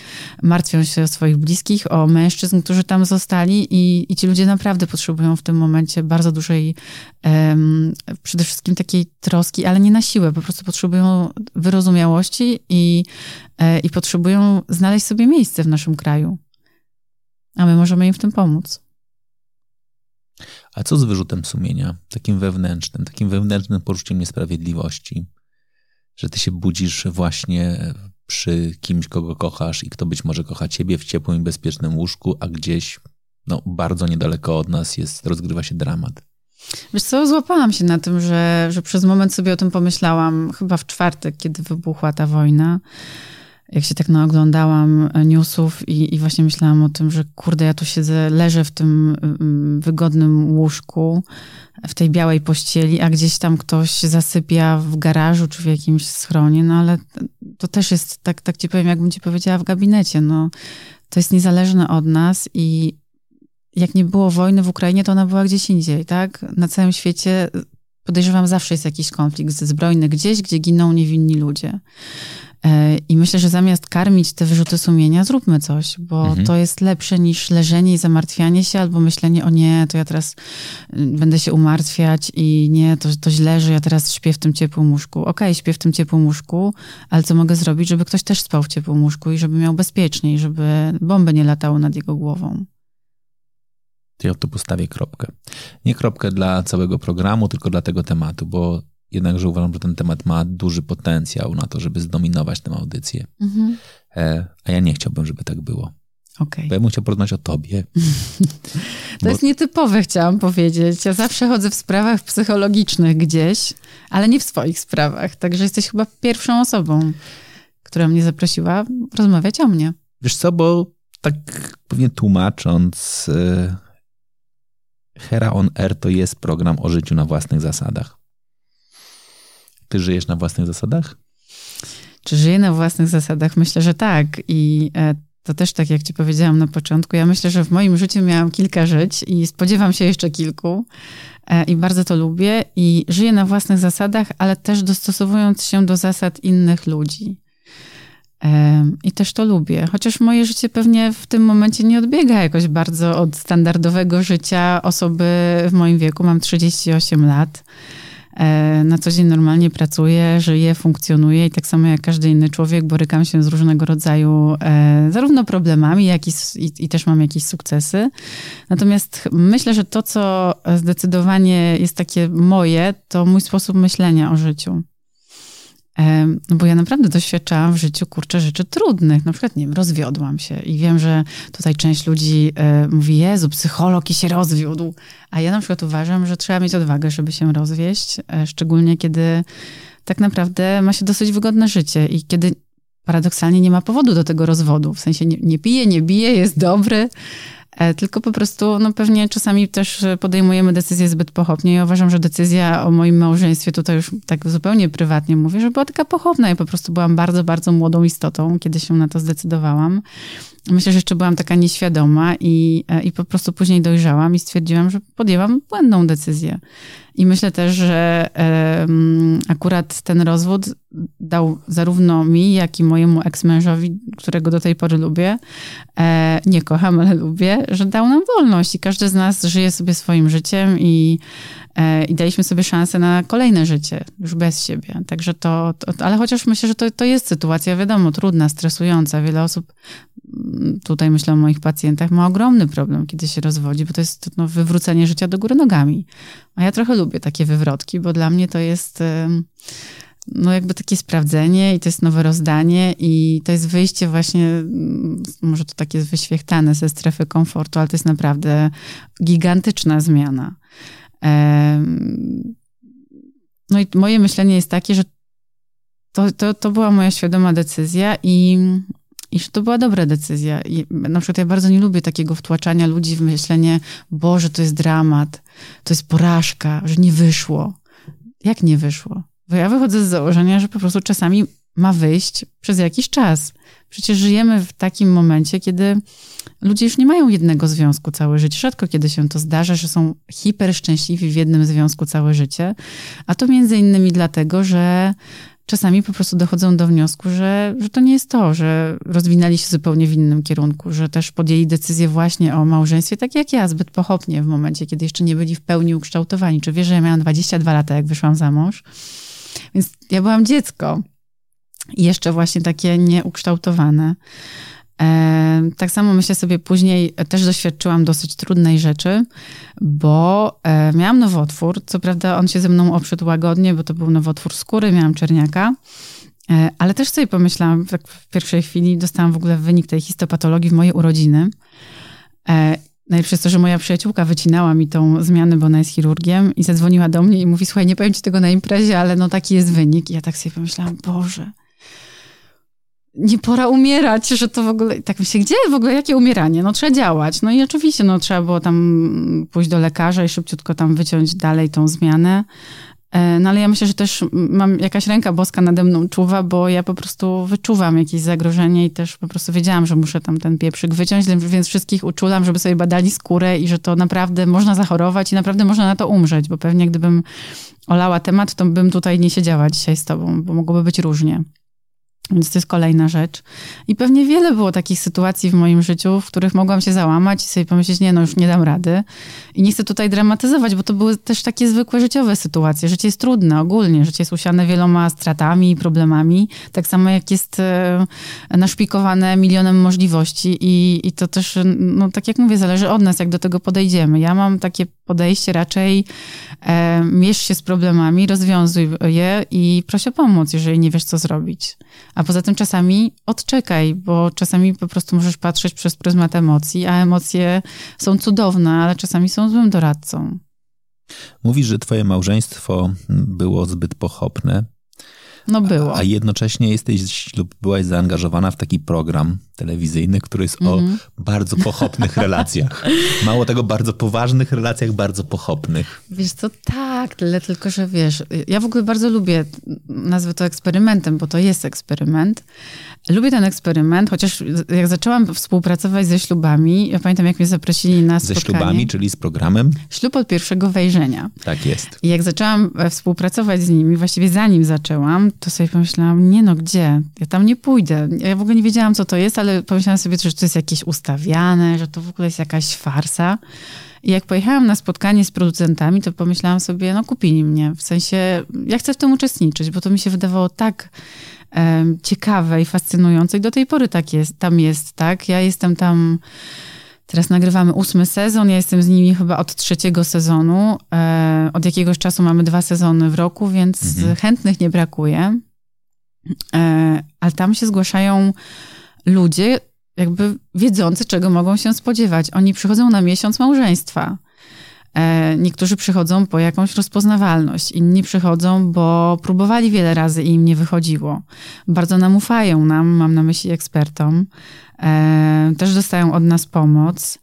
martwią się o swoich bliskich, o mężczyzn, którzy tam zostali i, i ci ludzie naprawdę potrzebują w tym momencie bardzo dużej, um, przede wszystkim takiej troski, ale nie na siłę, po prostu potrzebują wyrozumiałości i, e, i potrzebują znaleźć sobie miejsce w naszym kraju. A my możemy im w tym pomóc. A co z wyrzutem sumienia, takim wewnętrznym, takim wewnętrznym poczuciem niesprawiedliwości, że ty się budzisz właśnie przy kimś, kogo kochasz i kto być może kocha ciebie w ciepłym i bezpiecznym łóżku, a gdzieś no, bardzo niedaleko od nas jest, rozgrywa się dramat. Wiesz co, złapałam się na tym, że, że przez moment sobie o tym pomyślałam, chyba w czwartek, kiedy wybuchła ta wojna, jak się tak naoglądałam e, newsów i, i właśnie myślałam o tym, że kurde, ja tu siedzę, leżę w tym mm, wygodnym łóżku, w tej białej pościeli, a gdzieś tam ktoś zasypia w garażu czy w jakimś schronie, no ale to też jest, tak, tak ci powiem, jakbym ci powiedziała w gabinecie, no to jest niezależne od nas i jak nie było wojny w Ukrainie, to ona była gdzieś indziej, tak? Na całym świecie podejrzewam zawsze jest jakiś konflikt zbrojny gdzieś, gdzie giną niewinni ludzie. E, I myślę, że zamiast karmić te wyrzuty sumienia, zróbmy coś, bo mhm. to jest lepsze niż leżenie i zamartwianie się, albo myślenie, o nie, to ja teraz y, będę się umartwiać i nie, to, to źle, że ja teraz śpię w tym ciepłym łóżku. Okej, okay, śpię w tym ciepłym łóżku, ale co mogę zrobić, żeby ktoś też spał w ciepłym łóżku i żeby miał bezpieczniej, żeby bomby nie latały nad jego głową. Ja tu postawię kropkę. Nie kropkę dla całego programu, tylko dla tego tematu, bo jednakże uważam, że ten temat ma duży potencjał na to, żeby zdominować tę audycję. Mhm. E, a ja nie chciałbym, żeby tak było. Okay. Bo ja bym chciał porozmawiać o tobie. to bo... jest nietypowe, chciałam powiedzieć. Ja zawsze chodzę w sprawach psychologicznych gdzieś, ale nie w swoich sprawach. Także jesteś chyba pierwszą osobą, która mnie zaprosiła rozmawiać o mnie. Wiesz co, bo tak pewnie tłumacząc, y, Hera on Air to jest program o życiu na własnych zasadach. Ty żyjesz na własnych zasadach? Czy żyję na własnych zasadach? Myślę, że tak. I e, to też tak jak ci powiedziałam na początku, ja myślę, że w moim życiu miałam kilka żyć i spodziewam się jeszcze kilku e, i bardzo to lubię i żyję na własnych zasadach, ale też dostosowując się do zasad innych ludzi. E, I też to lubię. Chociaż moje życie pewnie w tym momencie nie odbiega jakoś bardzo od standardowego życia osoby w moim wieku. Mam 38 lat. E, na co dzień normalnie pracuję, żyję, funkcjonuję i tak samo jak każdy inny człowiek borykam się z różnego rodzaju e, zarówno problemami, jak i, i, i też mam jakieś sukcesy. Natomiast myślę, że to, co zdecydowanie jest takie moje, to mój sposób myślenia o życiu. No bo ja naprawdę doświadczałam w życiu, kurczę, rzeczy trudnych. Na przykład, nie wiem, rozwiodłam się i wiem, że tutaj część ludzi e, mówi, Jezu, psycholog i się rozwiódł. A ja na przykład uważam, że trzeba mieć odwagę, żeby się rozwieść, e, szczególnie kiedy tak naprawdę ma się dosyć wygodne życie i kiedy paradoksalnie nie ma powodu do tego rozwodu. W sensie nie, nie pije, nie bije, jest dobry, tylko po prostu, no pewnie czasami też podejmujemy decyzje zbyt pochopnie. Ja uważam, że decyzja o moim małżeństwie, tutaj już tak zupełnie prywatnie mówię, że była taka pochopna. Ja po prostu byłam bardzo, bardzo młodą istotą, kiedy się na to zdecydowałam. Myślę, że jeszcze byłam taka nieświadoma i, e, i po prostu później dojrzałam i stwierdziłam, że podjęłam błędną decyzję. I myślę też, że akurat ten rozwód dał zarówno mi, jak i mojemu eksmężowi, którego do tej pory lubię, e, nie kocham, ale lubię, że dał nam wolność i każdy z nas żyje sobie swoim życiem i, e, i daliśmy sobie szansę na kolejne życie, już bez siebie. Także to, to ale chociaż myślę, że to, to jest sytuacja, wiadomo, trudna, stresująca. Wiele osób tutaj myślę o moich pacjentach, ma ogromny problem, kiedy się rozwodzi, bo to jest no, wywrócenie życia do góry nogami. A ja trochę lubię takie wywrotki, bo dla mnie to jest no jakby takie sprawdzenie i to jest nowe rozdanie i to jest wyjście właśnie, mm, może to takie jest wyświechtane ze strefy komfortu, ale to jest naprawdę gigantyczna zmiana. No i moje myślenie jest takie, że to, to, to była moja świadoma decyzja i i że to była dobra decyzja. I na przykład ja bardzo nie lubię takiego wtłaczania ludzi w myślenie, Boże, to jest dramat, to jest porażka, że nie wyszło. Jak nie wyszło? Bo ja wychodzę z założenia, że po prostu czasami ma wyjść przez jakiś czas. Przecież żyjemy w takim momencie, kiedy ludzie już nie mają jednego związku całe życie. Rzadko kiedy się to zdarza, że są hiper szczęśliwi w jednym związku całe życie. A to między innymi dlatego, że czasami po prostu dochodzą do wniosku, że, że to nie jest to, że rozwinęli się zupełnie w innym kierunku, że też podjęli decyzję właśnie o małżeństwie, tak jak ja, zbyt pochopnie w momencie, kiedy jeszcze nie byli w pełni ukształtowani. Czy wiesz, że ja miałam 22 lata, jak wyszłam za mąż? Więc ja byłam dziecko. Jeszcze właśnie takie nieukształtowane. E, tak samo myślę sobie później, też doświadczyłam dosyć trudnej rzeczy, bo e, miałam nowotwór. Co prawda on się ze mną oprzedł łagodnie, bo to był nowotwór skóry, miałam czerniaka. E, ale też sobie pomyślałam, tak w pierwszej chwili dostałam w ogóle wynik tej histopatologii w moje urodziny. Najlepsze jest to, że moja przyjaciółka wycinała mi tą zmianę, bo ona jest chirurgiem i zadzwoniła do mnie i mówi, słuchaj, nie powiem ci tego na imprezie, ale no taki jest wynik. I ja tak sobie pomyślałam, Boże, nie pora umierać, że to w ogóle, tak myślę, gdzie w ogóle, jakie umieranie? No trzeba działać. No i oczywiście, no trzeba było tam pójść do lekarza i szybciutko tam wyciąć dalej tą zmianę. E, no ale ja myślę, że też mam jakaś ręka boska nade mną czuwa, bo ja po prostu wyczuwam jakieś zagrożenie i też po prostu wiedziałam, że muszę tam ten pieprzyk wyciąć, więc wszystkich uczulam, żeby sobie badali skórę i że to naprawdę można zachorować i naprawdę można na to umrzeć, bo pewnie gdybym olała temat, to bym tutaj nie siedziała dzisiaj z tobą, bo mogłoby być różnie. Więc to jest kolejna rzecz. I pewnie wiele było takich sytuacji w moim życiu, w których mogłam się załamać i sobie pomyśleć, nie, no już nie dam rady. I nie chcę tutaj dramatyzować, bo to były też takie zwykłe życiowe sytuacje. Życie jest trudne ogólnie, życie jest usiane wieloma stratami i problemami, tak samo jak jest e, naszpikowane milionem możliwości i, i to też, no tak jak mówię, zależy od nas, jak do tego podejdziemy. Ja mam takie podejście raczej e, mierz się z problemami, rozwiązuj je i proś o pomoc, jeżeli nie wiesz, co zrobić A poza tym czasami odczekaj, bo czasami po prostu możesz patrzeć przez pryzmat emocji, a emocje są cudowne, ale czasami są złym doradcą. Mówisz, że twoje małżeństwo było zbyt pochopne. No było. A, a jednocześnie jesteś lub byłaś zaangażowana w taki program telewizyjny, który jest mm -hmm. o mhm. bardzo pochopnych relacjach. Mało tego, bardzo poważnych relacjach, bardzo pochopnych. Wiesz co, tak, tyle tylko, że wiesz, ja w ogóle bardzo lubię, nazwę to eksperymentem, bo to jest eksperyment. Lubię ten eksperyment, chociaż jak zaczęłam współpracować ze ślubami, ja pamiętam, jak mnie zaprosili na spotkanie. Ze ślubami, czyli z programem? Ślub od pierwszego wejrzenia. Tak jest. I jak zaczęłam e, współpracować z nimi, właściwie zanim zaczęłam, to sobie pomyślałam, nie no, gdzie? Ja tam nie pójdę. Ja w ogóle nie wiedziałam, co to jest, ale pomyślałam sobie, że to jest jakieś ustawiane, że to w ogóle jest jakaś farsa. I jak pojechałam na spotkanie z producentami, to pomyślałam sobie, no kupili mnie. W sensie, ja chcę w tym uczestniczyć, bo to mi się wydawało tak e, ciekawe i fascynujące. I do tej pory tak jest, tam jest, tak? Ja jestem tam... Teraz nagrywamy ósmy sezon. Ja jestem z nimi chyba od trzeciego sezonu. E, od jakiegoś czasu mamy dwa sezony w roku, więc mhm. chętnych nie brakuje. E, ale tam się zgłaszają ludzie, jakby wiedzący, czego mogą się spodziewać. Oni przychodzą na miesiąc małżeństwa. E, niektórzy przychodzą po jakąś rozpoznawalność, inni przychodzą, bo próbowali wiele razy i im nie wychodziło. Bardzo nam ufają nam, mam na myśli ekspertom. E, też dostają od nas pomoc.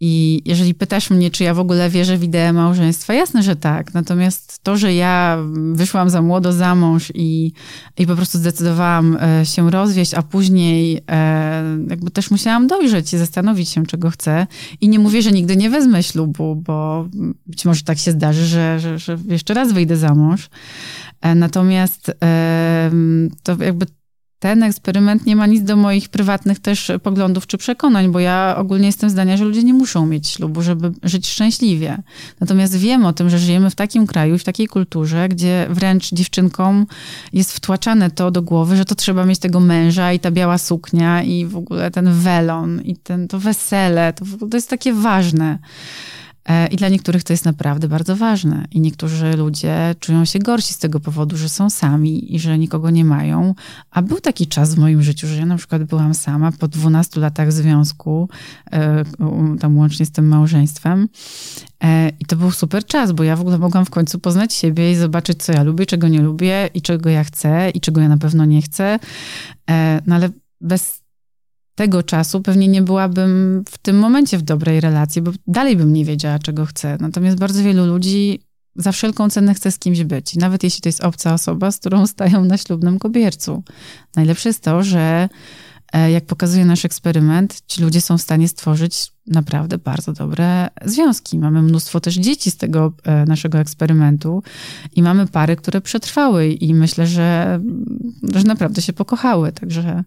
E, I jeżeli pytasz mnie, czy ja w ogóle wierzę w ideę małżeństwa, jasne, że tak. Natomiast to, że ja wyszłam za młodo za mąż i, i po prostu zdecydowałam e, się rozwieść, a później e, jakby też musiałam dojrzeć i zastanowić się, czego chcę. I nie mówię, że nigdy nie wezmę ślubu, bo być może tak się zdarzy, że, że, że jeszcze raz wyjdę za mąż. Natomiast to jakby ten eksperyment nie ma nic do moich prywatnych też poglądów czy przekonań, bo ja ogólnie jestem zdania, że ludzie nie muszą mieć ślubu, żeby żyć szczęśliwie. Natomiast wiem o tym, że żyjemy w takim kraju w takiej kulturze, gdzie wręcz dziewczynkom jest wtłaczane to do głowy, że to trzeba mieć tego męża i ta biała suknia i w ogóle ten welon i ten, to wesele. To, to jest takie ważne. E, I dla niektórych to jest naprawdę bardzo ważne. I niektórzy ludzie czują się gorsi z tego powodu, że są sami i że nikogo nie mają. A był taki czas w moim życiu, że ja na przykład byłam sama po 12 latach związku, e, tam łącznie z tym małżeństwem. E, I to był super czas, bo ja w ogóle mogłam w końcu poznać siebie i zobaczyć, co ja lubię, czego nie lubię i czego ja chcę i czego ja na pewno nie chcę. No ale bez tego czasu pewnie nie byłabym w tym momencie w dobrej relacji, bo dalej bym nie wiedziała, czego chcę. Natomiast bardzo wielu ludzi za wszelką cenę chce z kimś być. Nawet jeśli to jest obca osoba, z którą stają na ślubnym kobiercu. Najlepsze jest to, że jak pokazuje nasz eksperyment, ci ludzie są w stanie stworzyć naprawdę bardzo dobre związki. Mamy mnóstwo też dzieci z tego e, naszego eksperymentu i mamy pary, które przetrwały i myślę, że, że naprawdę się pokochały. Także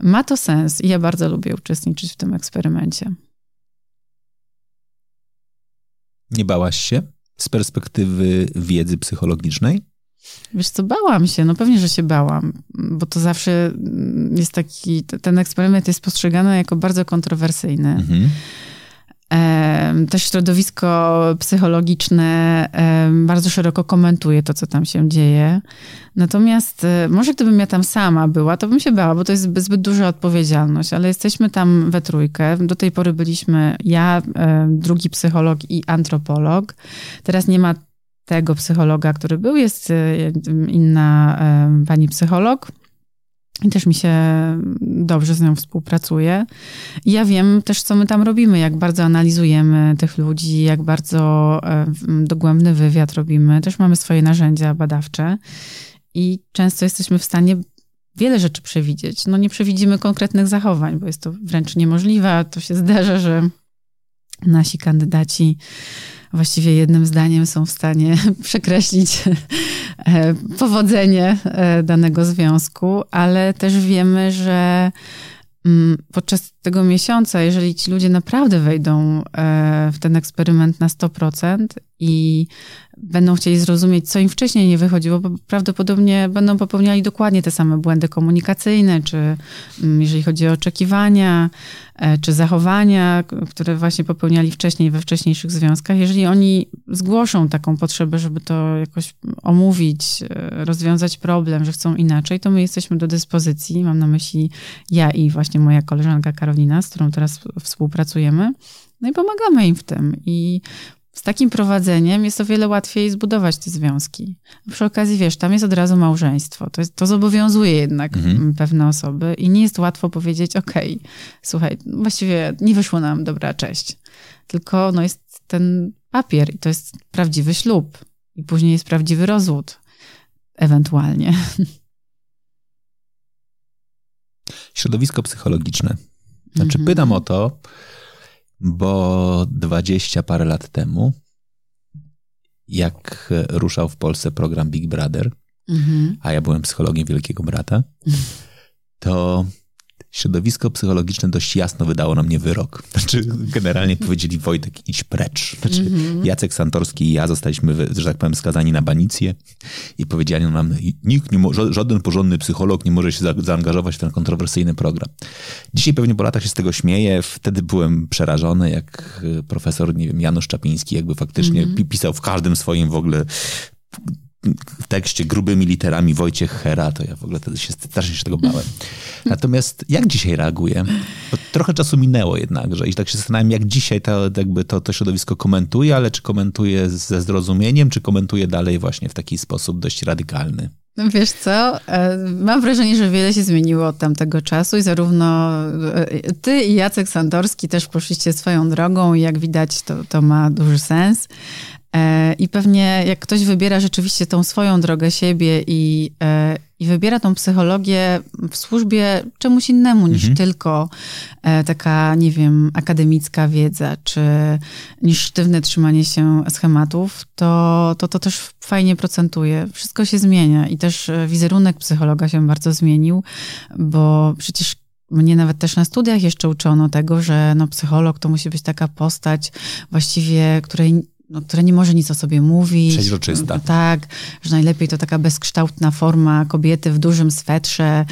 ma to sens i ja bardzo lubię uczestniczyć w tym eksperymencie. Nie bałaś się z perspektywy wiedzy psychologicznej? Wiesz co, bałam się, no pewnie, że się bałam, bo to zawsze jest taki, ten eksperyment jest postrzegany jako bardzo kontrowersyjny. Mhm. Też środowisko psychologiczne bardzo szeroko komentuje to, co tam się dzieje. Natomiast e, może gdybym ja tam sama była, to bym się bała, bo to jest zbyt duża odpowiedzialność, ale jesteśmy tam we trójkę. Do tej pory byliśmy ja, drugi psycholog i antropolog. Teraz nie ma tego psychologa, który był, jest y, inna y, pani psycholog. I też mi się dobrze z nią współpracuje. Ja wiem też, co my tam robimy, jak bardzo analizujemy tych ludzi, jak bardzo y, dogłębny wywiad robimy. Też mamy swoje narzędzia badawcze i często jesteśmy w stanie wiele rzeczy przewidzieć. No nie przewidzimy konkretnych zachowań, bo jest to wręcz niemożliwe. To się zdarza, że nasi kandydaci właściwie jednym zdaniem są w stanie przekreślić e, powodzenie e, danego związku, ale też wiemy, że mm, podczas tego miesiąca, jeżeli ci ludzie naprawdę wejdą e, w ten eksperyment na 100% i będą chcieli zrozumieć, co im wcześniej nie wychodziło, bo prawdopodobnie będą popełniali dokładnie te same błędy komunikacyjne, czy mm, jeżeli chodzi o oczekiwania, e, czy zachowania, które właśnie popełniali wcześniej we wcześniejszych związkach. Jeżeli oni zgłoszą taką potrzebę, żeby to jakoś omówić, e, rozwiązać problem, że chcą inaczej, to my jesteśmy do dyspozycji. Mam na myśli ja i właśnie moja koleżanka Karolina, z którą teraz współpracujemy. No i pomagamy im w tym. I z takim prowadzeniem jest o wiele łatwiej zbudować te związki. Przy okazji, wiesz, tam jest od razu małżeństwo. To, jest, to zobowiązuje jednak mhm. pewne osoby i nie jest łatwo powiedzieć, okej, okay, słuchaj, właściwie nie wyszło nam, dobra, cześć. Tylko no, jest ten papier i to jest prawdziwy ślub. I później jest prawdziwy rozwód. Ewentualnie. Środowisko psychologiczne. Znaczy, mhm. pytam o to, bo dwadzieścia parę lat temu, jak ruszał w Polsce program Big Brother, mhm. a ja byłem psychologiem Wielkiego Brata, to środowisko psychologiczne dość jasno wydało na mnie wyrok. Znaczy, generalnie powiedzieli Wojtek, idź precz. Znaczy, mm -hmm. Jacek Santorski i ja zostaliśmy, że tak powiem, skazani na banicję i powiedziano nam, nikt, nie żaden porządny psycholog nie może się za zaangażować w ten kontrowersyjny program. Dzisiaj pewnie po latach się z tego śmieję. Wtedy byłem przerażony, jak profesor, nie wiem, Janusz Czapiński jakby faktycznie mm -hmm. pisał w każdym swoim w ogóle w tekście grubymi literami Wojciech Hera, to ja w ogóle wtedy się strasznie się tego bałem. Natomiast jak dzisiaj reaguję? Bo trochę czasu minęło jednakże i tak się zastanawiam, jak dzisiaj to, jakby to, to środowisko komentuje, ale czy komentuje ze zrozumieniem, czy komentuje dalej właśnie w taki sposób dość radykalny? No wiesz co, e, mam wrażenie, że wiele się zmieniło od tamtego czasu i zarówno e, ty i Jacek Sandorski też poszliście swoją drogą i jak widać to, to ma duży sens. E, I pewnie jak ktoś wybiera rzeczywiście tą swoją drogę siebie i, e, i wybiera tą psychologię w służbie czemuś innemu niż mhm. tylko e, taka, nie wiem, akademicka wiedza, czy niż sztywne trzymanie się schematów, to, to to też fajnie procentuje. Wszystko się zmienia i też wizerunek psychologa się bardzo zmienił, bo przecież mnie nawet też na studiach jeszcze uczono tego, że no, psycholog to musi być taka postać właściwie, której no, która nie może nic o sobie mówić. Przeźroczysta. Tak, że najlepiej to taka bezkształtna forma kobiety w dużym swetrze,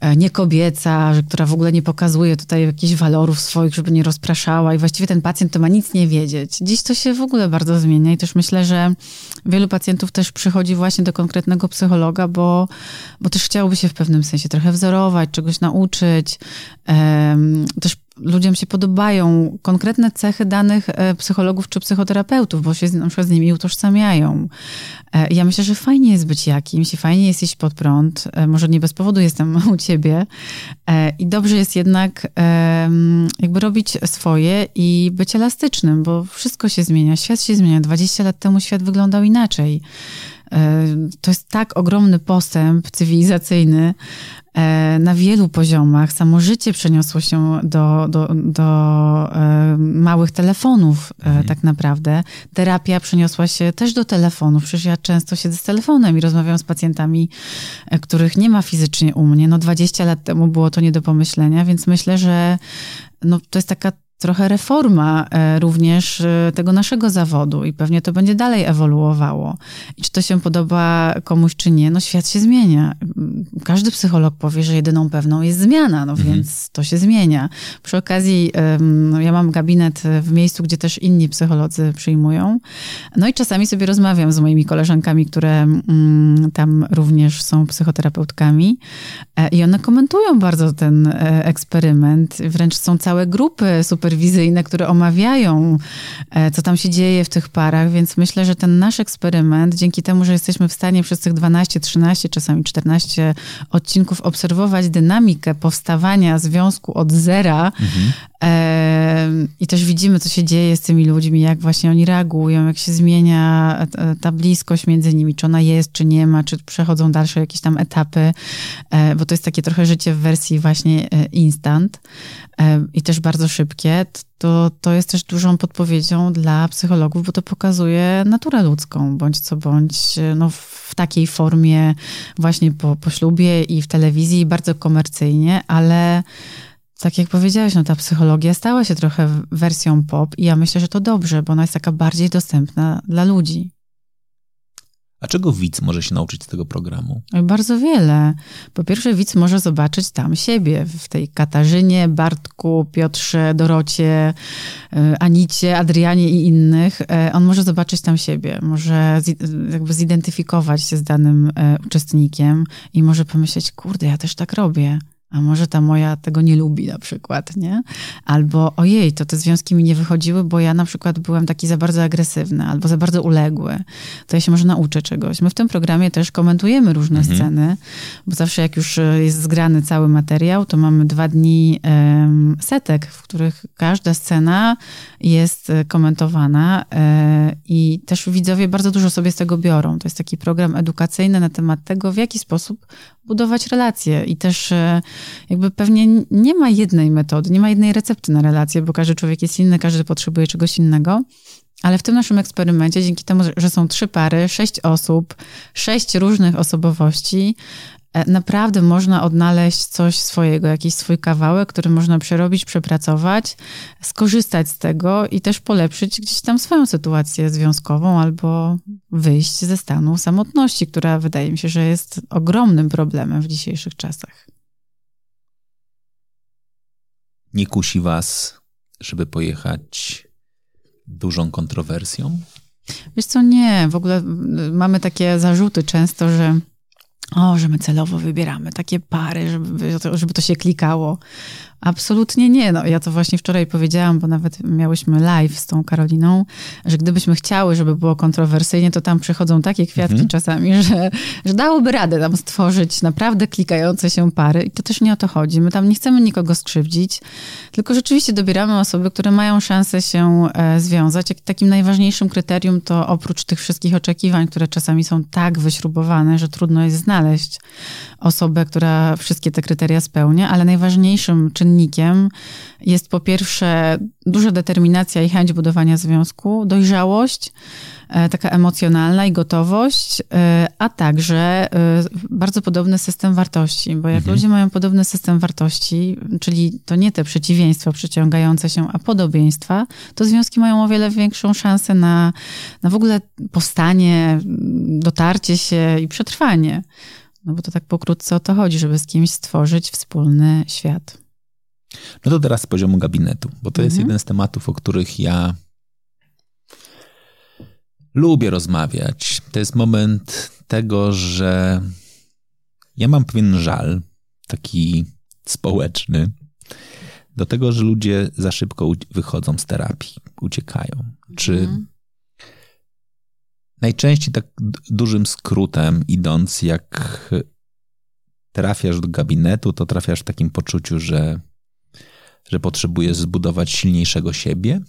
e, nie kobieca, że, która w ogóle nie pokazuje tutaj jakichś walorów swoich, żeby nie rozpraszała i właściwie ten pacjent to ma nic nie wiedzieć. Dziś to się w ogóle bardzo zmienia i też myślę, że wielu pacjentów też przychodzi właśnie do konkretnego psychologa, bo, bo też chciałoby się w pewnym sensie trochę wzorować, czegoś nauczyć, um, też ludziom się podobają konkretne cechy danych e, psychologów czy psychoterapeutów, bo się na przykład z nimi utożsamiają. E, ja myślę, że fajnie jest być jakimś fajnie jest iść pod prąd. E, może nie bez powodu jestem u ciebie. I dobrze jest jednak jakby robić swoje i być elastycznym, bo wszystko się zmienia, świat się zmienia. 20 lat temu świat wyglądał inaczej. To jest tak ogromny postęp cywilizacyjny, E, na wielu poziomach. Samo życie przeniosło się do, do, do e, małych telefonów, e, mhm. tak naprawdę. Terapia przeniosła się też do telefonów. Przecież ja często siedzę z telefonem i rozmawiam z pacjentami, których nie ma fizycznie u mnie. No 20 lat temu było to nie do pomyślenia, więc myślę, że no, to jest taka trochę reforma e, również e, tego naszego zawodu i pewnie to będzie dalej ewoluowało. I czy to się podoba komuś, czy nie, no świat się zmienia. Każdy psycholog powie, że jedyną pewną jest zmiana, no mhm. więc to się zmienia. Przy okazji, no ja mam gabinet w miejscu, gdzie też inni psycholodzy przyjmują. No i czasami sobie rozmawiam z moimi koleżankami, które mm, tam również są psychoterapeutkami e, i one komentują bardzo ten eksperyment. Wręcz są całe grupy super superwizyjne, które omawiają, e, co tam się dzieje w tych parach, więc myślę, że ten nasz eksperyment, dzięki temu, że jesteśmy w stanie przez tych 12, 13, czasami 14 odcinków obserwować dynamikę powstawania związku od zera mhm. E, i też widzimy, co się dzieje z tymi ludźmi, jak właśnie oni reagują, jak się zmienia e, ta bliskość między nimi, czy ona jest, czy nie ma, czy przechodzą dalsze jakieś tam etapy, e, bo to jest takie trochę życie w wersji właśnie e, instant i też bardzo szybkie, to, to jest też dużą podpowiedzią dla psychologów, bo to pokazuje naturę ludzką, bądź co bądź, no, w takiej formie właśnie po, po ślubie i w telewizji, bardzo komercyjnie, ale tak jak powiedziałeś, no ta psychologia stała się trochę wersją pop i ja myślę, że to dobrze, bo ona jest taka bardziej dostępna dla ludzi. A czego widz może się nauczyć z tego programu? Bardzo wiele. Po pierwsze, widz może zobaczyć tam siebie, w tej Katarzynie, Bartku, Piotrze, Dorocie, y, Anicie, Adrianie i innych. E, on może zobaczyć tam siebie, może jakby zidentyfikować się z danym e, uczestnikiem i może pomyśleć, kurde, ja też tak robię a może ta moja tego nie lubi na przykład, nie? Albo ojej, to te związki mi nie wychodziły, bo ja na przykład byłem taki za bardzo agresywny albo za bardzo uległy. To ja się może nauczę czegoś. My w tym programie też komentujemy różne mhm. sceny, bo zawsze jak już e, jest zgrany cały materiał, to mamy dwa dni um, setek, w których każda scena jest e, komentowana e, i też widzowie bardzo dużo sobie z tego biorą. To jest taki program edukacyjny na temat tego, w jaki sposób budować relacje i też e, jakby pewnie nie ma jednej metody, nie ma jednej recepty na relacje, bo każdy człowiek jest inny, każdy potrzebuje czegoś innego. Ale w tym naszym eksperymencie, dzięki temu, że są trzy pary, sześć osób, sześć różnych osobowości, naprawdę można odnaleźć coś swojego, jakiś swój kawałek, który można przerobić, przepracować, skorzystać z tego i też polepszyć gdzieś tam swoją sytuację związkową albo wyjść ze stanu samotności, która wydaje mi się, że jest ogromnym problemem w dzisiejszych czasach. Nie kusi was, żeby pojechać dużą kontrowersją? Wiesz co, nie. W ogóle mamy takie zarzuty często, że o, że my celowo wybieramy takie pary, żeby, żeby to się klikało. Absolutnie nie. No, ja to właśnie wczoraj powiedziałam, bo nawet miałyśmy live z tą Karoliną, że gdybyśmy chciały, żeby było kontrowersyjnie, to tam przychodzą takie kwiatki mhm. czasami, że, że dałoby radę tam stworzyć naprawdę klikające się pary. I to też nie o to chodzi. My tam nie chcemy nikogo skrzywdzić, tylko rzeczywiście dobieramy osoby, które mają szansę się e, związać. Takim najważniejszym kryterium to oprócz tych wszystkich oczekiwań, które czasami są tak wyśrubowane, że trudno jest znaleźć osobę, która wszystkie te kryteria spełnia, ale najważniejszym czynnikiem jest po pierwsze duża determinacja i chęć budowania związku, dojrzałość, e, taka emocjonalna i gotowość, e, a także e, bardzo podobny system wartości, bo jak mhm. ludzie mają podobny system wartości, czyli to nie te przeciwieństwa przyciągające się, a podobieństwa, to związki mają o wiele większą szansę na, na w ogóle powstanie, dotarcie się i przetrwanie. No bo to tak pokrótce o to chodzi, żeby z kimś stworzyć wspólny świat. No to teraz z poziomu gabinetu, bo to mhm. jest jeden z tematów, o których ja lubię rozmawiać. To jest moment tego, że ja mam pewien żal, taki społeczny, do tego, że ludzie za szybko wychodzą z terapii, uciekają. Czy mhm. Najczęściej tak dużym skrótem idąc, jak trafiasz do gabinetu, to trafiasz w takim poczuciu, że, że potrzebujesz zbudować silniejszego siebie,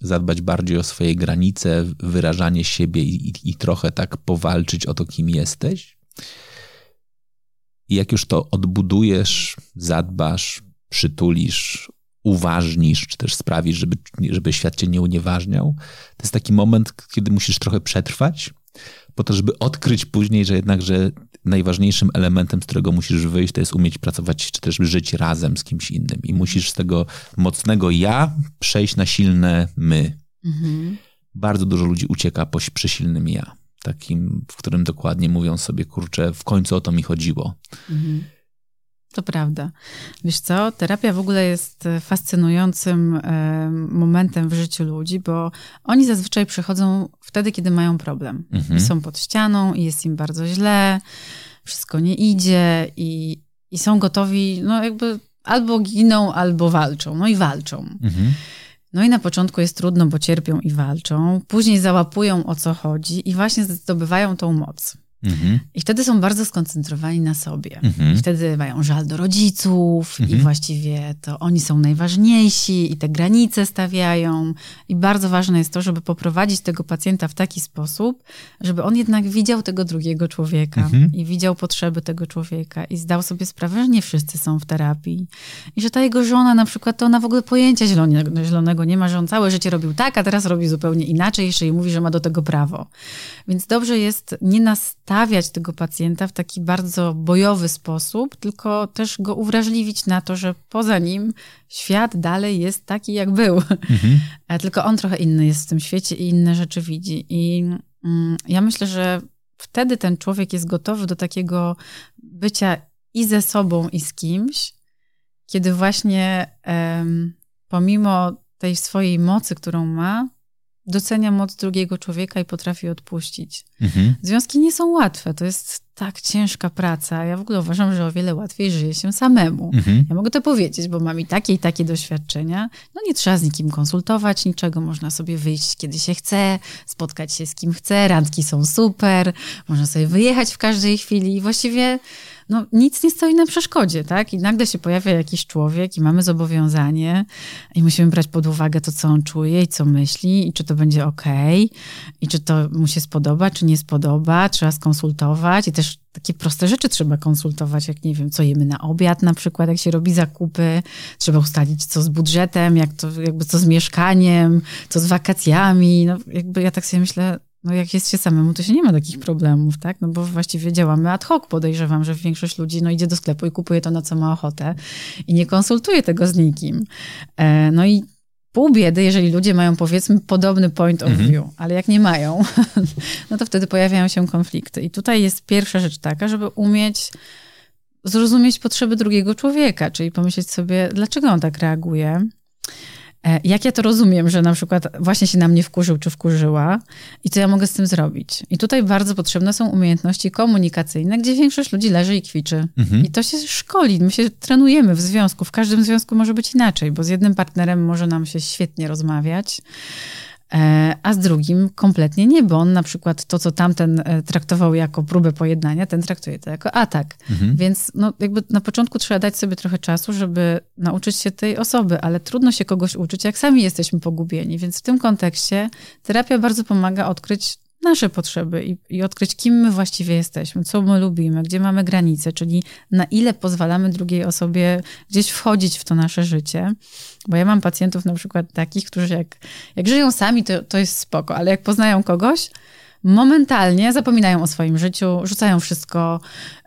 zadbać bardziej o swoje granice, wyrażanie siebie i, i, i trochę tak powalczyć o to, kim jesteś. I jak już to odbudujesz, zadbasz, przytulisz, uważnisz, czy też sprawisz, żeby, żeby świat cię nie unieważniał. To jest taki moment, kiedy musisz trochę przetrwać, po to, żeby odkryć później, że jednak, że najważniejszym elementem, z którego musisz wyjść, to jest umieć pracować, czy też żyć razem z kimś innym. I musisz z tego mocnego ja przejść na silne my. Mhm. Bardzo dużo ludzi ucieka po, przy silnym ja. Takim, w którym dokładnie mówią sobie, kurczę, w końcu o to mi chodziło. Mhm. To prawda. Wiesz co, terapia w ogóle jest e, fascynującym e, momentem w życiu ludzi, bo oni zazwyczaj przychodzą wtedy, kiedy mają problem. Mhm. Są pod ścianą i jest im bardzo źle, wszystko nie idzie i, i są gotowi, no jakby albo giną, albo walczą. No i walczą. Mhm. No i na początku jest trudno, bo cierpią i walczą. Później załapują o co chodzi i właśnie zdobywają tą moc. Mhm. I wtedy są bardzo skoncentrowani na sobie. Mhm. Wtedy mają żal do rodziców mhm. i właściwie to oni są najważniejsi i te granice stawiają. I bardzo ważne jest to, żeby poprowadzić tego pacjenta w taki sposób, żeby on jednak widział tego drugiego człowieka mhm. i widział potrzeby tego człowieka i zdał sobie sprawę, że nie wszyscy są w terapii. I że ta jego żona na przykład, to ona w ogóle pojęcia zielonego, zielonego nie ma, że on całe życie robił tak, a teraz robi zupełnie inaczej, jeszcze i mówi, że ma do tego prawo. Więc dobrze jest nie nastawiać nastawiać tego pacjenta w taki bardzo bojowy sposób, tylko też go uwrażliwić na to, że poza nim świat dalej jest taki, jak był. Mhm. Tylko on trochę inny jest w tym świecie i inne rzeczy widzi. I mm, ja myślę, że wtedy ten człowiek jest gotowy do takiego bycia i ze sobą, i z kimś, kiedy właśnie um, pomimo tej swojej mocy, którą ma, docenia moc drugiego człowieka i potrafi odpuścić. Mhm. Związki nie są łatwe, to jest tak ciężka praca. Ja w ogóle uważam, że o wiele łatwiej żyje się samemu. Mhm. Ja mogę to powiedzieć, bo mam i takie, i takie doświadczenia. No nie trzeba z nikim konsultować niczego, można sobie wyjść kiedy się chce, spotkać się z kim chce, randki są super, można sobie wyjechać w każdej chwili i właściwie no, nic nie stoi na przeszkodzie, tak? I nagle się pojawia jakiś człowiek i mamy zobowiązanie i musimy brać pod uwagę to, co on czuje i co myśli i czy to będzie ok, i czy to mu się spodoba, czy nie spodoba, trzeba skonsultować i też takie proste rzeczy trzeba konsultować, jak nie wiem, co jemy na obiad na przykład, jak się robi zakupy, trzeba ustalić co z budżetem, jak to, jakby co z mieszkaniem, co z wakacjami, no jakby ja tak sobie myślę, no jak jest się samemu, to się nie ma takich problemów, tak? No bo właściwie działamy ad hoc. Podejrzewam, że większość ludzi no, idzie do sklepu i kupuje to, na co ma ochotę i nie konsultuje tego z nikim. E, no i pół biedy, jeżeli ludzie mają powiedzmy podobny point of mhm. view, ale jak nie mają, no to wtedy pojawiają się konflikty. I tutaj jest pierwsza rzecz taka, żeby umieć zrozumieć potrzeby drugiego człowieka, czyli pomyśleć sobie, dlaczego on tak reaguje, jak ja to rozumiem, że na przykład właśnie się na mnie wkurzył czy wkurzyła i co ja mogę z tym zrobić? I tutaj bardzo potrzebne są umiejętności komunikacyjne, gdzie większość ludzi leży i kwiczy. Mhm. I to się szkoli, my się trenujemy w związku. W każdym związku może być inaczej, bo z jednym partnerem może nam się świetnie rozmawiać, E, a z drugim kompletnie nie, bo on na przykład to, co tamten e, traktował jako próbę pojednania, ten traktuje to jako atak. Mhm. Więc no, jakby na początku trzeba dać sobie trochę czasu, żeby nauczyć się tej osoby, ale trudno się kogoś uczyć, jak sami jesteśmy pogubieni. Więc w tym kontekście terapia bardzo pomaga odkryć nasze potrzeby i, i, odkryć, kim my właściwie jesteśmy, co my lubimy, gdzie mamy granice, czyli na ile pozwalamy drugiej osobie gdzieś wchodzić w to nasze życie. Bo ja mam pacjentów na przykład takich, którzy jak, jak żyją sami, to, to jest spoko, ale jak poznają kogoś, momentalnie zapominają o swoim życiu, rzucają wszystko,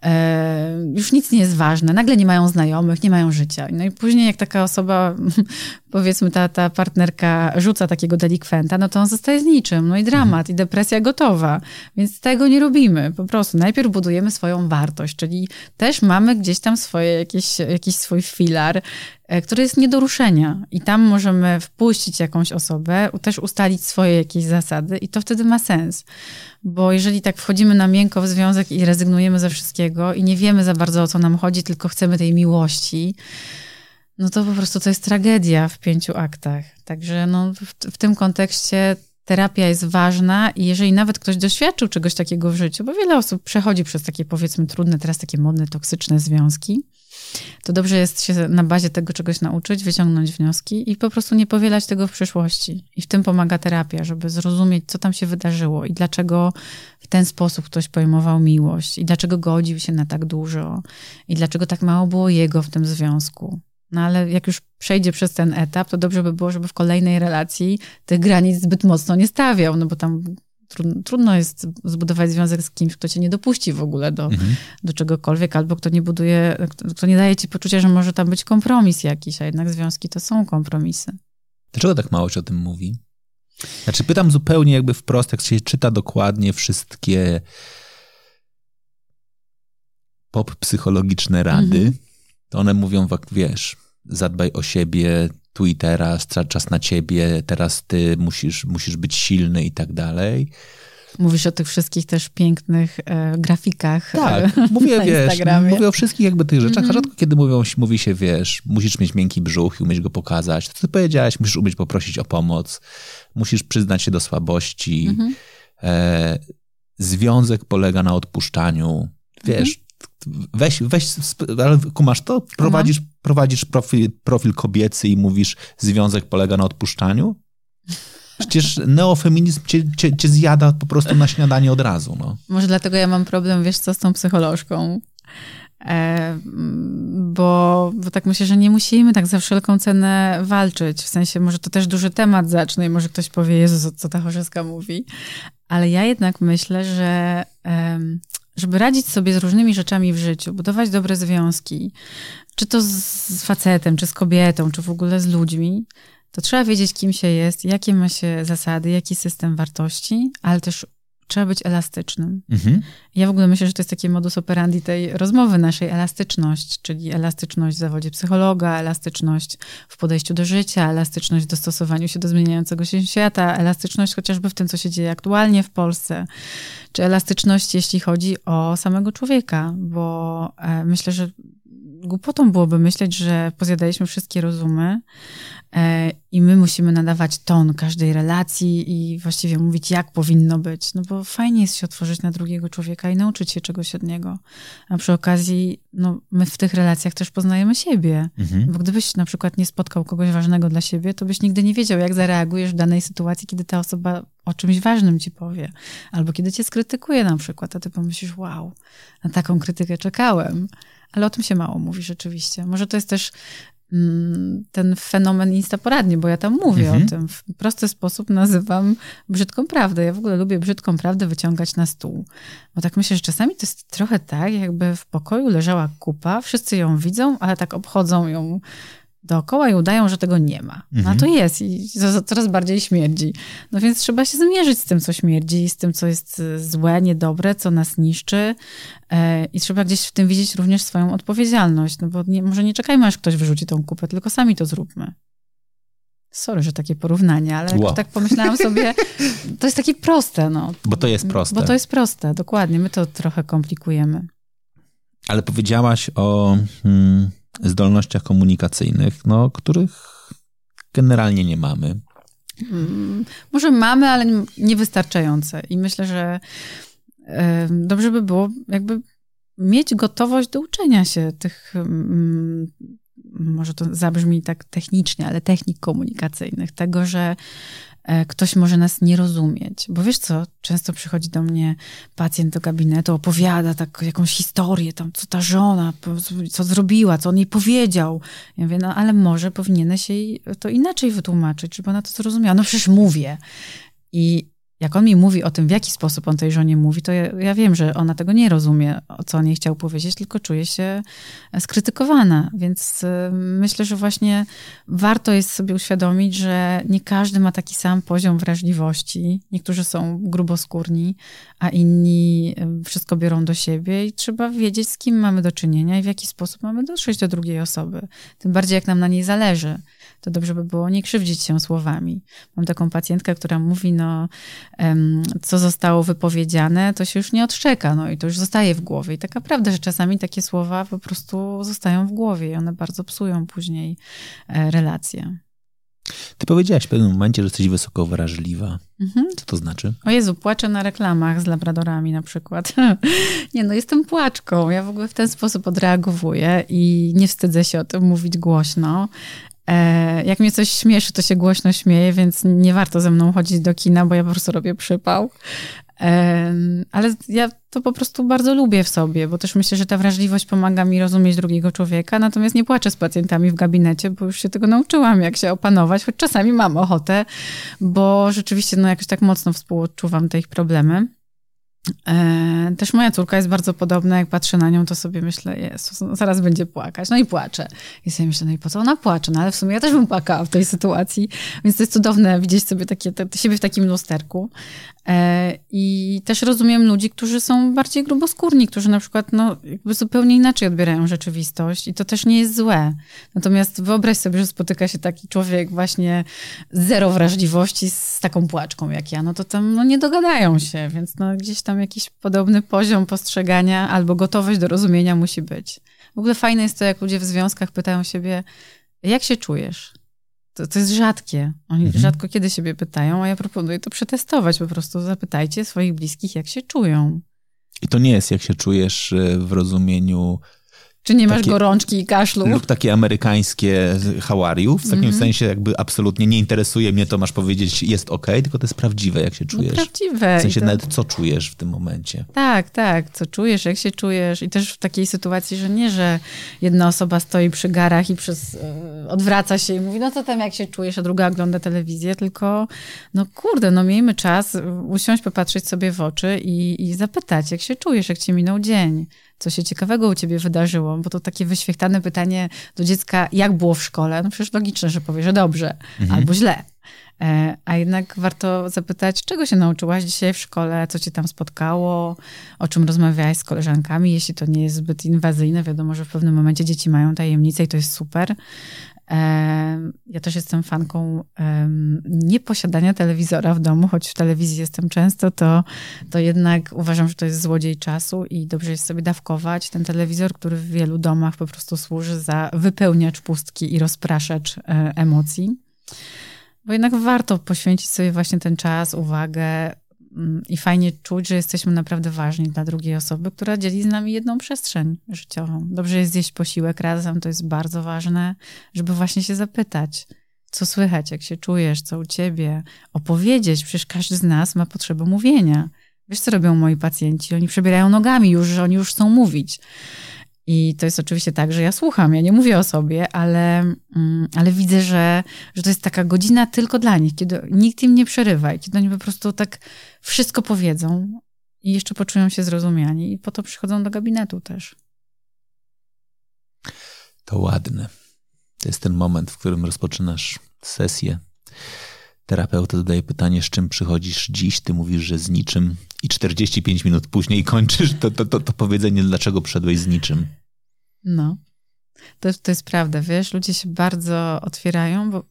e, już nic nie jest ważne, nagle nie mają znajomych, nie mają życia. No i później jak taka osoba, powiedzmy ta, ta partnerka rzuca takiego delikwenta, no to on zostaje z niczym, no i dramat, i depresja gotowa. Więc tego nie robimy. Po prostu najpierw budujemy swoją wartość, czyli też mamy gdzieś tam swoje, jakieś, jakiś swój filar, który jest nie do ruszenia. I tam możemy wpuścić jakąś osobę, też ustalić swoje jakieś zasady i to wtedy ma sens. Bo jeżeli tak wchodzimy na miękko w związek i rezygnujemy ze wszystkiego i nie wiemy za bardzo o co nam chodzi, tylko chcemy tej miłości, no to po prostu to jest tragedia w pięciu aktach. Także no, w, w tym kontekście terapia jest ważna i jeżeli nawet ktoś doświadczył czegoś takiego w życiu, bo wiele osób przechodzi przez takie powiedzmy trudne, teraz takie modne, toksyczne związki, to dobrze jest się na bazie tego czegoś nauczyć, wyciągnąć wnioski i po prostu nie powielać tego w przyszłości. I w tym pomaga terapia, żeby zrozumieć, co tam się wydarzyło i dlaczego w ten sposób ktoś pojmował miłość i dlaczego godził się na tak dużo i dlaczego tak mało było jego w tym związku. No ale jak już przejdzie przez ten etap, to dobrze by było, żeby w kolejnej relacji tych granic zbyt mocno nie stawiał, no bo tam trudno jest zbudować związek z kimś, kto cię nie dopuści w ogóle do, mhm. do czegokolwiek, albo kto nie buduje, kto nie daje ci poczucia, że może tam być kompromis jakiś, a jednak związki to są kompromisy. Dlaczego tak mało się o tym mówi? Znaczy pytam zupełnie jakby wprost, jak się czyta dokładnie wszystkie pop psychologiczne rady, mhm. to one mówią, wiesz, zadbaj o siebie, tu i teraz, czas na ciebie, teraz ty musisz, musisz być silny i tak dalej. Mówisz o tych wszystkich też pięknych e, grafikach. E, tak, e, mówię, wiesz, mówię o wszystkich jakby tych rzeczach, mm -hmm. a rzadko kiedy mówią, mówi się, wiesz, musisz mieć miękki brzuch i umieć go pokazać. To, co ty powiedziałaś, musisz umieć poprosić o pomoc, musisz przyznać się do słabości. Mm -hmm. e, związek polega na odpuszczaniu. Wiesz, mm -hmm. Weź, weź, ale kumasz to? Prowadzisz, prowadzisz profil, profil kobiecy i mówisz, związek polega na odpuszczaniu? Przecież neofeminizm cię, cię, cię zjada po prostu na śniadanie od razu. No. Może dlatego ja mam problem, wiesz co, z tą psycholożką. E, bo, bo tak myślę, że nie musimy tak za wszelką cenę walczyć. W sensie, może to też duży temat zacznie i może ktoś powie, Jezus, co ta chorzeska mówi. Ale ja jednak myślę, że żeby radzić sobie z różnymi rzeczami w życiu, budować dobre związki, czy to z facetem, czy z kobietą, czy w ogóle z ludźmi, to trzeba wiedzieć, kim się jest, jakie ma się zasady, jaki system wartości, ale też trzeba być elastycznym. Mhm. Ja w ogóle myślę, że to jest taki modus operandi tej rozmowy naszej, elastyczność, czyli elastyczność w zawodzie psychologa, elastyczność w podejściu do życia, elastyczność w dostosowaniu się do zmieniającego się świata, elastyczność chociażby w tym, co się dzieje aktualnie w Polsce, czy elastyczność, jeśli chodzi o samego człowieka, bo e, myślę, że głupotą byłoby myśleć, że pozjadaliśmy wszystkie rozumy e, i my musimy nadawać ton każdej relacji i właściwie mówić, jak powinno być. No bo fajnie jest się otworzyć na drugiego człowieka i nauczyć się czegoś od niego. A przy okazji, no, my w tych relacjach też poznajemy siebie. Mhm. Bo gdybyś na przykład nie spotkał kogoś ważnego dla siebie, to byś nigdy nie wiedział, jak zareagujesz w danej sytuacji, kiedy ta osoba o czymś ważnym ci powie. Albo kiedy cię skrytykuje na przykład, a ty pomyślisz, wow, na taką krytykę czekałem. Ale o tym się mało mówi rzeczywiście. Może to jest też mm, ten fenomen instaporadnie, bo ja tam mówię mhm. o tym. W prosty sposób nazywam brzydką prawdę. Ja w ogóle lubię brzydką prawdę wyciągać na stół. Bo tak myślę, że czasami to jest trochę tak, jakby w pokoju leżała kupa, wszyscy ją widzą, ale tak obchodzą ją dookoła i udają, że tego nie ma. No mhm. a to jest i coraz bardziej śmierdzi. No więc trzeba się zmierzyć z tym, co śmierdzi, z tym, co jest y, złe, niedobre, co nas niszczy e, i trzeba gdzieś w tym widzieć również swoją odpowiedzialność, no bo nie, może nie czekajmy, aż ktoś wyrzuci tą kupę, tylko sami to zróbmy. Sorry, że takie porównanie, ale wow. tak pomyślałam sobie, to jest takie proste, no. Bo to jest proste. Bo to jest proste, dokładnie. My to trochę komplikujemy. Ale powiedziałaś o... Hmm zdolnościach komunikacyjnych, no, których generalnie nie mamy. Hmm, może mamy, ale niewystarczające. I myślę, że dobrze by było jakby mieć gotowość do uczenia się tych, mm, może to zabrzmi tak technicznie, ale technik komunikacyjnych, tego, że ktoś może nas nie rozumieć. Bo wiesz co, często przychodzi do mnie pacjent do gabinetu, opowiada tak jakąś historię, tam, co ta żona, co zrobiła, co on jej powiedział. Ja mówię, no ale może powinieneś jej to inaczej wytłumaczyć, żeby ona to zrozumiała. No przecież mówię. I jak on mi mówi o tym, w jaki sposób on tej żonie mówi, to ja, ja, wiem, że ona tego nie rozumie, co on jej chciał powiedzieć, tylko czuje się skrytykowana. Więc y, myślę, że właśnie warto jest sobie uświadomić, że nie każdy ma taki sam poziom wrażliwości. Niektórzy są gruboskórni, a inni y, wszystko biorą do siebie i trzeba wiedzieć, z kim mamy do czynienia i w jaki sposób mamy dotrzeć do drugiej osoby. Tym bardziej, jak nam na niej zależy to dobrze by było nie krzywdzić się słowami. Mam taką pacjentkę, która mówi, no, co zostało wypowiedziane, to się już nie odszczeka, no i to już zostaje w głowie. I taka prawda, że czasami takie słowa po prostu zostają w głowie i one bardzo psują później e, relacje. Ty powiedziałaś w pewnym momencie, że jesteś wysoko wrażliwa. Mhm. Co to znaczy? O Jezu, płaczę na reklamach z labradorami na przykład. nie no, jestem płaczką. Ja w ogóle w ten sposób odreagowuję i nie wstydzę się o tym mówić głośno. E, jak mnie coś śmieszy, to się głośno śmieje, więc nie warto ze mną chodzić do kina, bo ja po prostu robię przypał. Ale ja to po prostu bardzo lubię w sobie, bo też myślę, że ta wrażliwość pomaga mi rozumieć drugiego człowieka, natomiast nie płaczę z pacjentami w gabinecie, bo już się tego nauczyłam, jak się opanować, choć czasami mam ochotę, bo rzeczywiście no, jakoś tak mocno współodczuwam te ich problemy. E, też moja córka jest bardzo podobna, jak patrzę na nią, to sobie myślę, Jezus, no zaraz będzie płakać. No i płaczę. I sobie myślę, no i po co ona płacze? No ale w sumie ja też bym płakała w tej sytuacji. Więc to jest cudowne widzieć sobie takie, te, siebie w takim lusterku. E, I też rozumiem ludzi, którzy są bardziej gruboskórni, którzy na przykład no, jakby zupełnie inaczej odbierają rzeczywistość i to też nie jest złe. Natomiast wyobraź sobie, że spotyka się taki człowiek właśnie zero wrażliwości z taką płaczką jak ja, no to tam no, nie dogadają się, więc no, gdzieś tam jakiś podobny poziom postrzegania albo gotowość do rozumienia musi być. W ogóle fajne jest to, jak ludzie w związkach pytają siebie, jak się czujesz? To, to jest rzadkie. Oni mhm. rzadko kiedy siebie pytają, a ja proponuję to przetestować. Po prostu zapytajcie swoich bliskich, jak się czują. I to nie jest, jak się czujesz e, w rozumieniu Czy nie masz takie, gorączki i kaszlu? Lub takie amerykańskie how you? W takim mm -hmm. sensie jakby absolutnie nie interesuje mnie to, masz powiedzieć jest ok, tylko to jest prawdziwe, jak się no, czujesz. No, prawdziwe. W sensie to... nawet co czujesz w tym momencie. Tak, tak, co czujesz, jak się czujesz i też w takiej sytuacji, że nie, że jedna osoba stoi przy garach i przez, e, odwraca się i mówi, no to tam jak się czujesz, a druga ogląda telewizję, tylko no kurde, no miejmy czas usiąść, popatrzeć sobie w oczy i, i zapytać, jak się czujesz, jak ci minął dzień co się ciekawego u ciebie wydarzyło, bo to takie wyświechtane pytanie do dziecka, jak było w szkole, no przecież logiczne, że powie, że dobrze mhm. albo źle. E, a jednak warto zapytać, czego się nauczyłaś dzisiaj w szkole, co cię tam spotkało, o czym rozmawiałaś z koleżankami, jeśli to nie jest zbyt inwazyjne. Wiadomo, że w pewnym momencie dzieci mają tajemnice i to jest super. Ja też jestem fanką nieposiadania telewizora w domu, choć w telewizji jestem często, to, to jednak uważam, że to jest złodziej czasu i dobrze jest sobie dawkować ten telewizor, który w wielu domach po prostu służy za wypełniacz pustki i rozpraszacz e, emocji. Bo jednak warto poświęcić sobie właśnie ten czas, uwagę i fajnie czuć, że jesteśmy naprawdę ważni dla drugiej osoby, która dzieli z nami jedną przestrzeń życiową. Dobrze jest zjeść posiłek razem, to jest bardzo ważne, żeby właśnie się zapytać, co słychać, jak się czujesz, co u ciebie, opowiedzieć. Przecież każdy z nas ma potrzebę mówienia. Wiesz, co robią moi pacjenci? Oni przebierają nogami już, że oni już chcą mówić. I to jest oczywiście tak, że ja słucham, ja nie mówię o sobie, ale, mm, ale widzę, że, że to jest taka godzina tylko dla nich, kiedy nikt im nie przerywa i kiedy oni po prostu tak wszystko powiedzą i jeszcze poczują się zrozumiani i po to przychodzą do gabinetu też. To ładne. To jest ten moment, w którym rozpoczynasz sesję. Terapeuta zadaje pytanie, z czym przychodzisz dziś, ty mówisz, że z niczym i 45 minut później kończysz to, to, to, to powiedzenie, dlaczego przyszedłeś z niczym. No, to, to jest prawda, wiesz, ludzie się bardzo otwierają, bo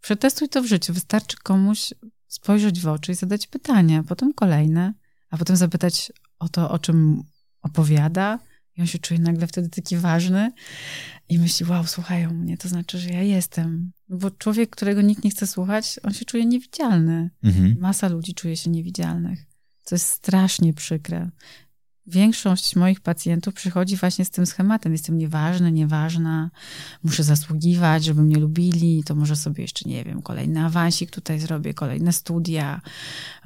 przetestuj to w życiu. Wystarczy komuś spojrzeć w oczy i zadać pytania, potem kolejne, a potem zapytać o to, o czym opowiada, i on się czuje nagle wtedy taki ważny i myśli, wow, słuchają mnie, to znaczy, że ja jestem. Bo człowiek, którego nikt nie chce słuchać, on się czuje niewidzialny. Mhm. Masa ludzi czuje się niewidzialnych, co jest strasznie przykre większość moich pacjentów przychodzi właśnie z tym schematem. Jestem nieważny, nieważna, muszę zasługiwać, żeby mnie lubili, to może sobie jeszcze, nie wiem, kolejny awansik tutaj zrobię, kolejne studia,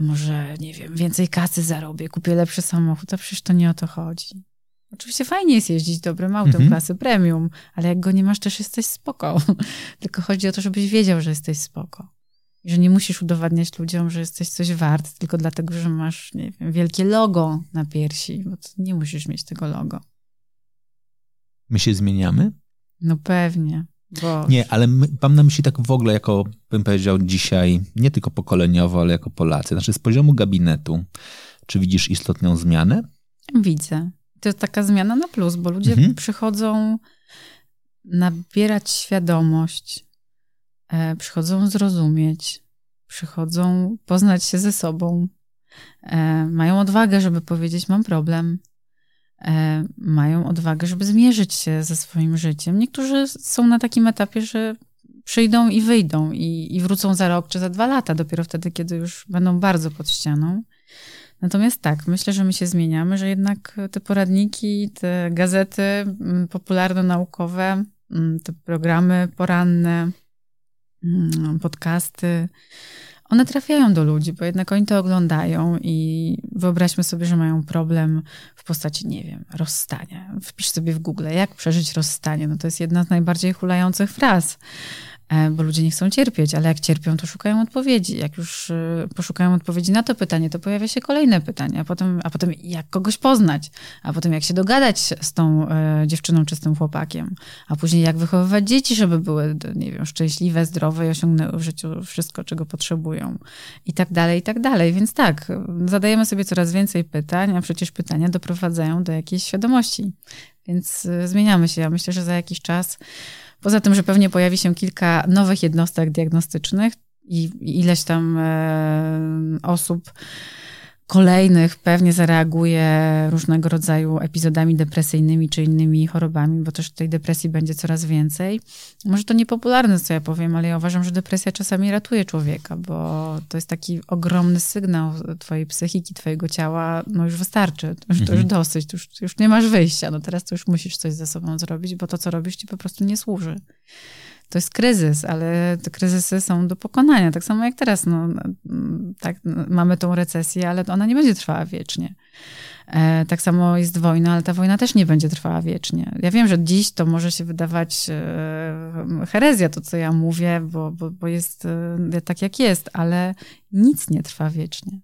może, nie wiem, więcej kasy zarobię, kupię lepszy samochód, a przecież to nie o to chodzi. Oczywiście fajnie jest jeździć dobrym autem mhm. klasy premium, ale jak go nie masz, też jesteś spoko. Tylko chodzi o to, żebyś wiedział, że jesteś spoko. I że nie musisz udowadniać ludziom, że jesteś coś wart, tylko dlatego, że masz, nie wiem, wielkie logo na piersi, bo nie musisz mieć tego logo. My się zmieniamy? No pewnie. Bo... Nie, ale my, mam na myśli tak w ogóle, jako bym powiedział dzisiaj, nie tylko pokoleniowo, ale jako Polacy. Znaczy z poziomu gabinetu, czy widzisz istotną zmianę? Widzę. To jest taka zmiana na plus, bo ludzie mhm. przychodzą nabierać świadomość, przychodzą zrozumieć, przychodzą poznać się ze sobą, e, mają odwagę, żeby powiedzieć: Mam problem, e, mają odwagę, żeby zmierzyć się ze swoim życiem. Niektórzy są na takim etapie, że przyjdą i wyjdą i, i wrócą za rok czy za dwa lata, dopiero wtedy, kiedy już będą bardzo pod ścianą. Natomiast tak, myślę, że my się zmieniamy, że jednak te poradniki, te gazety popularno-naukowe, te programy poranne, podcasty, one trafiają do ludzi, bo jednak oni to oglądają i wyobraźmy sobie, że mają problem w postaci, nie wiem, rozstania. Wpisz sobie w Google, jak przeżyć rozstanie. No to jest jedna z najbardziej hulających fraz. E, bo ludzie nie chcą cierpieć, ale jak cierpią, to szukają odpowiedzi. Jak już e, poszukają odpowiedzi na to pytanie, to pojawia się kolejne pytanie, a potem, a potem jak kogoś poznać, a potem jak się dogadać z tą e, dziewczyną czy z tym chłopakiem, a później jak wychowywać dzieci, żeby były, nie wiem, szczęśliwe, zdrowe i osiągnęły w życiu wszystko, czego potrzebują. I tak dalej, i tak dalej. Więc tak, zadajemy sobie coraz więcej pytań, a przecież pytania doprowadzają do jakiejś świadomości. Więc zmieniamy się. Ja myślę, że za jakiś czas Poza tym, że pewnie pojawi się kilka nowych jednostek diagnostycznych i ileś tam e, osób kolejnych pewnie zareaguje różnego rodzaju epizodami depresyjnymi czy innymi chorobami, bo też tej depresji będzie coraz więcej. Może to niepopularne, co ja powiem, ale ja uważam, że depresja czasami ratuje człowieka, bo to jest taki ogromny sygnał twojej psychiki, twojego ciała, no już wystarczy, to już, to już mhm. dosyć, to już, już nie masz wyjścia, no teraz to już musisz coś ze sobą zrobić, bo to, co robisz, ci po prostu nie służy to jest kryzys, ale te kryzysy są do pokonania. Tak samo jak teraz, no, tak, mamy tą recesję, ale ona nie będzie trwała wiecznie. E, tak samo jest wojna, ale ta wojna też nie będzie trwała wiecznie. Ja wiem, że dziś to może się wydawać e, herezja, to co ja mówię, bo, bo, bo jest e, tak jak jest, ale nic nie trwa wiecznie.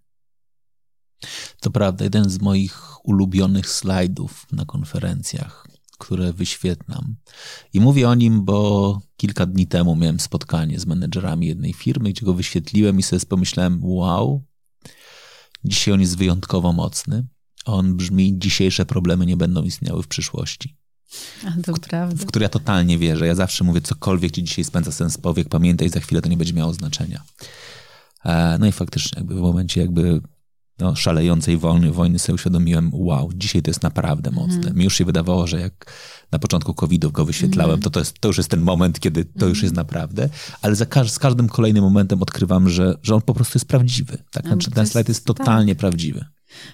To prawda, jeden z moich ulubionych slajdów na konferencjach które wyświetlam. I mówię o nim, bo kilka dni temu miałem spotkanie z menedżerami jednej firmy, gdzie go wyświetliłem i sobie pomyślałem, wow, dzisiaj on jest wyjątkowo mocny. On brzmi, dzisiejsze problemy nie będą istniały w przyszłości. A to w, prawda. W który ja totalnie wierzę. Ja zawsze mówię, cokolwiek ci dzisiaj spędza sens powiek, pamiętaj, za chwilę to nie będzie miało znaczenia. E, no i faktycznie jakby w momencie jakby no, szalejącej wojny, wojny sobie uświadomiłem, wow, dzisiaj to jest naprawdę mocne. Mm. Mi już się wydawało, że jak na początku COVID-u go wyświetlałem, mm. to, to, jest, to już jest ten moment, kiedy to mm. już jest naprawdę, ale za każ z każdym kolejnym momentem odkrywam, że, że on po prostu jest prawdziwy. Tak? Znaczy, ten slajd jest totalnie tak. prawdziwy.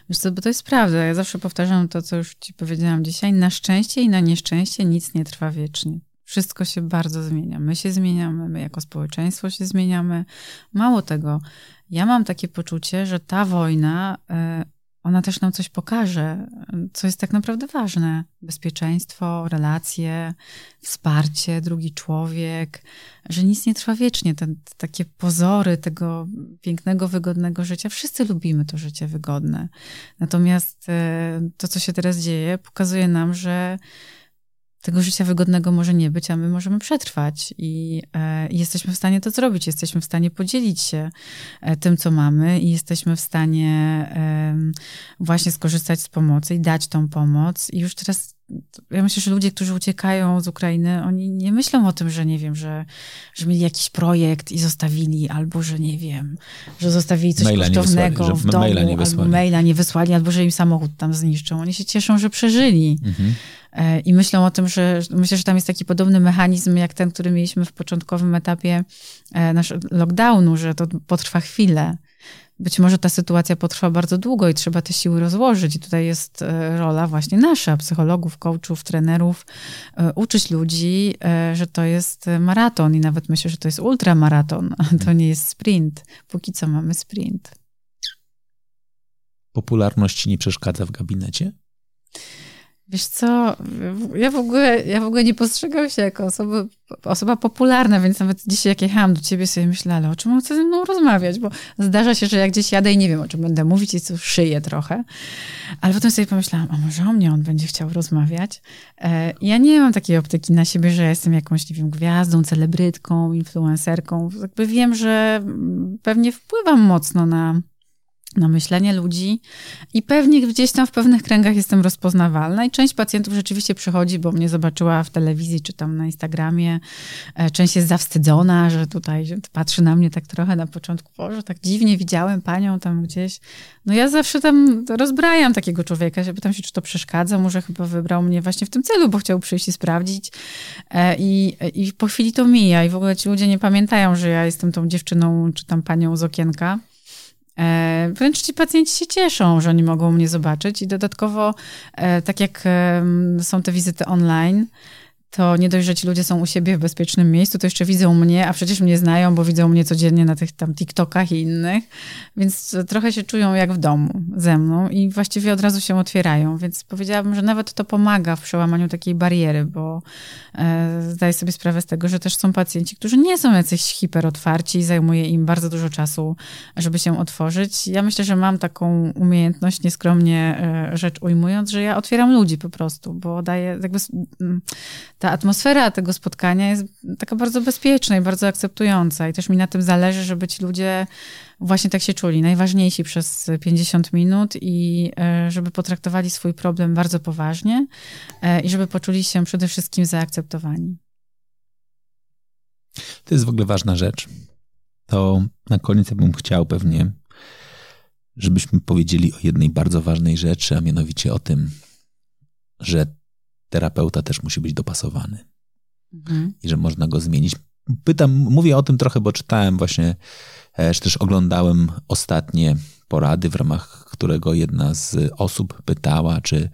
Wiesz co, bo to jest prawda. Ja zawsze powtarzam to, co już ci powiedziałam dzisiaj. Na szczęście i na nieszczęście nic nie trwa wiecznie. Wszystko się bardzo zmienia. My się zmieniamy, my jako społeczeństwo się zmieniamy. Mało tego, ja mam takie poczucie, że ta wojna, e, ona też nam coś pokaże, co jest tak naprawdę ważne. Bezpieczeństwo, relacje, wsparcie, drugi człowiek, że nic nie trwa wiecznie. Te, takie pozory tego pięknego, wygodnego życia, wszyscy lubimy to życie wygodne. Natomiast e, to, co się teraz dzieje, pokazuje nam, że tego życia wygodnego może nie być, a my możemy przetrwać i, e, jesteśmy w stanie to zrobić. Jesteśmy w stanie podzielić się e, tym, co mamy i jesteśmy w stanie e, właśnie skorzystać z pomocy i dać tą pomoc. I już teraz ja myślę, że ludzie, którzy uciekają z Ukrainy, oni nie myślą o tym, że nie wiem, że, że mieli jakiś projekt i zostawili, albo że nie wiem, że zostawili coś maila kosztownego w domu, maila albo maila nie wysłali, albo że im samochód tam zniszczą. Oni się cieszą, że przeżyli. Mhm. E, I myślą o tym, że myślę, że tam jest taki podobny mechanizm, jak ten, który mieliśmy w początkowym etapie e, naszego lockdownu, że to potrwa chwilę. Być może ta sytuacja potrwa bardzo długo i trzeba te siły rozłożyć. I tutaj jest e, rola właśnie nasza, psychologów, coachów, trenerów, uczyć ludzi, że to jest maraton i nawet myślę, że to jest ultramaraton, a to nie jest sprint. Póki co mamy sprint. Popularność nie przeszkadza w gabinecie? Wiesz co, ja w ogóle, ja w ogóle nie postrzegam się jako osoba, osoba popularna, więc nawet dzisiaj jak jechałam do ciebie sobie myślę, ale o czym on chce ze mną rozmawiać, bo zdarza się, że jak gdzieś jadę i nie wiem, o czym będę mówić i co szyję trochę, ale potem sobie pomyślałam, a może o mnie on będzie chciał rozmawiać. E, ja nie mam takiej optyki na siebie, że jestem jakąś, nie wiem, gwiazdą, celebrytką, influencerką. Jakby wiem, że pewnie wpływam mocno na na myślenie ludzi i pewnie gdzieś tam w pewnych kręgach jestem rozpoznawalna i część pacjentów rzeczywiście przychodzi, bo mnie zobaczyła w telewizji czy tam na Instagramie. E, część jest zawstydzona, że tutaj patrzy na mnie tak trochę na początku, że tak dziwnie widziałem panią tam gdzieś. No ja zawsze tam rozbrajam takiego człowieka, się pytam się, czy to przeszkadza. Może chyba wybrał mnie właśnie w tym celu, bo chciał przyjść i sprawdzić. E, I, i po chwili to mija i w ogóle ci ludzie nie pamiętają, że ja jestem tą dziewczyną czy tam panią z okienka. E, wręcz ci pacjenci się cieszą, że oni mogą mnie zobaczyć i dodatkowo, e, tak jak są te wizyty online, to nie dość, że ci ludzie są u siebie w bezpiecznym miejscu, to jeszcze widzą mnie, a przecież mnie znają, bo widzą mnie codziennie na tych tam TikTokach i innych, więc trochę się czują jak w domu ze mną i właściwie od razu się otwierają, więc powiedziałabym, że nawet to pomaga w przełamaniu takiej bariery, bo e, zdaję sobie sprawę z tego, że też są pacjenci, którzy nie są jacyś hiperotwarci i zajmuje im bardzo dużo czasu, żeby się otworzyć. Ja myślę, że mam taką umiejętność, nieskromnie e, rzecz ujmując, że ja otwieram ludzi po prostu, bo daję jakby ta atmosfera tego spotkania jest taka bardzo bezpieczna i bardzo akceptująca. I też mi na tym zależy, żeby ci ludzie właśnie tak się czuli, najważniejsi przez 50 minut i e, żeby potraktowali swój problem bardzo poważnie e, i żeby poczuli się przede wszystkim zaakceptowani. To jest w ogóle ważna rzecz. To na koniec ja bym chciał pewnie żebyśmy powiedzieli o jednej bardzo ważnej rzeczy, a mianowicie o tym, że terapeuta też musi być dopasowany mhm. i że można go zmienić. Pytam, mówię o tym trochę, bo czytałem właśnie, e, czy też oglądałem ostatnie porady, w ramach którego jedna z osób pytała, czy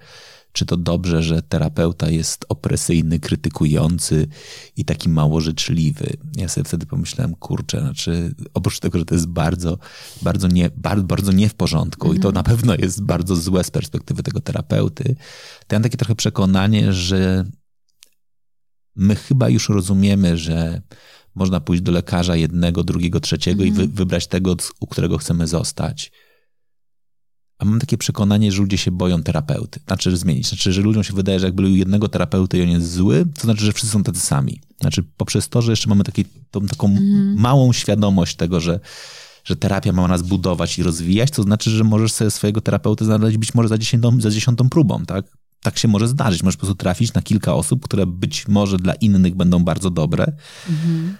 czy to dobrze, że terapeuta jest opresyjny, krytykujący i taki mało życzliwy. Ja sobie wtedy pomyślałem, kurczę, znaczy oprócz tego, że to jest bardzo, bardzo nie, bardzo, bardzo nie w porządku mm. i to mhm. na pewno jest bardzo złe z perspektywy tego terapeuty, to ja mam takie trochę przekonanie, że my chyba już rozumiemy, że można pójść do lekarza jednego, drugiego, trzeciego mm. i wy, mhm. wybrać tego, u którego chcemy zostać a mam takie przekonanie, że ludzie się boją terapeuty. Znaczy, że zmienić. Znaczy, że ludziom się wydaje, że jakby był jednego terapeuty i on jest zły, to znaczy, że wszyscy są tacy sami. Znaczy, poprzez to, że jeszcze mamy taki, tą, taką mhm. małą świadomość tego, że, że terapia ma nas budować i rozwijać, to znaczy, że możesz sobie swojego terapeuty znaleźć być może za dziesiątą, za dziesiątą próbą, tak? Tak się może zdarzyć. Możesz po prostu trafić na kilka osób, które być może dla innych będą bardzo dobre. Mhm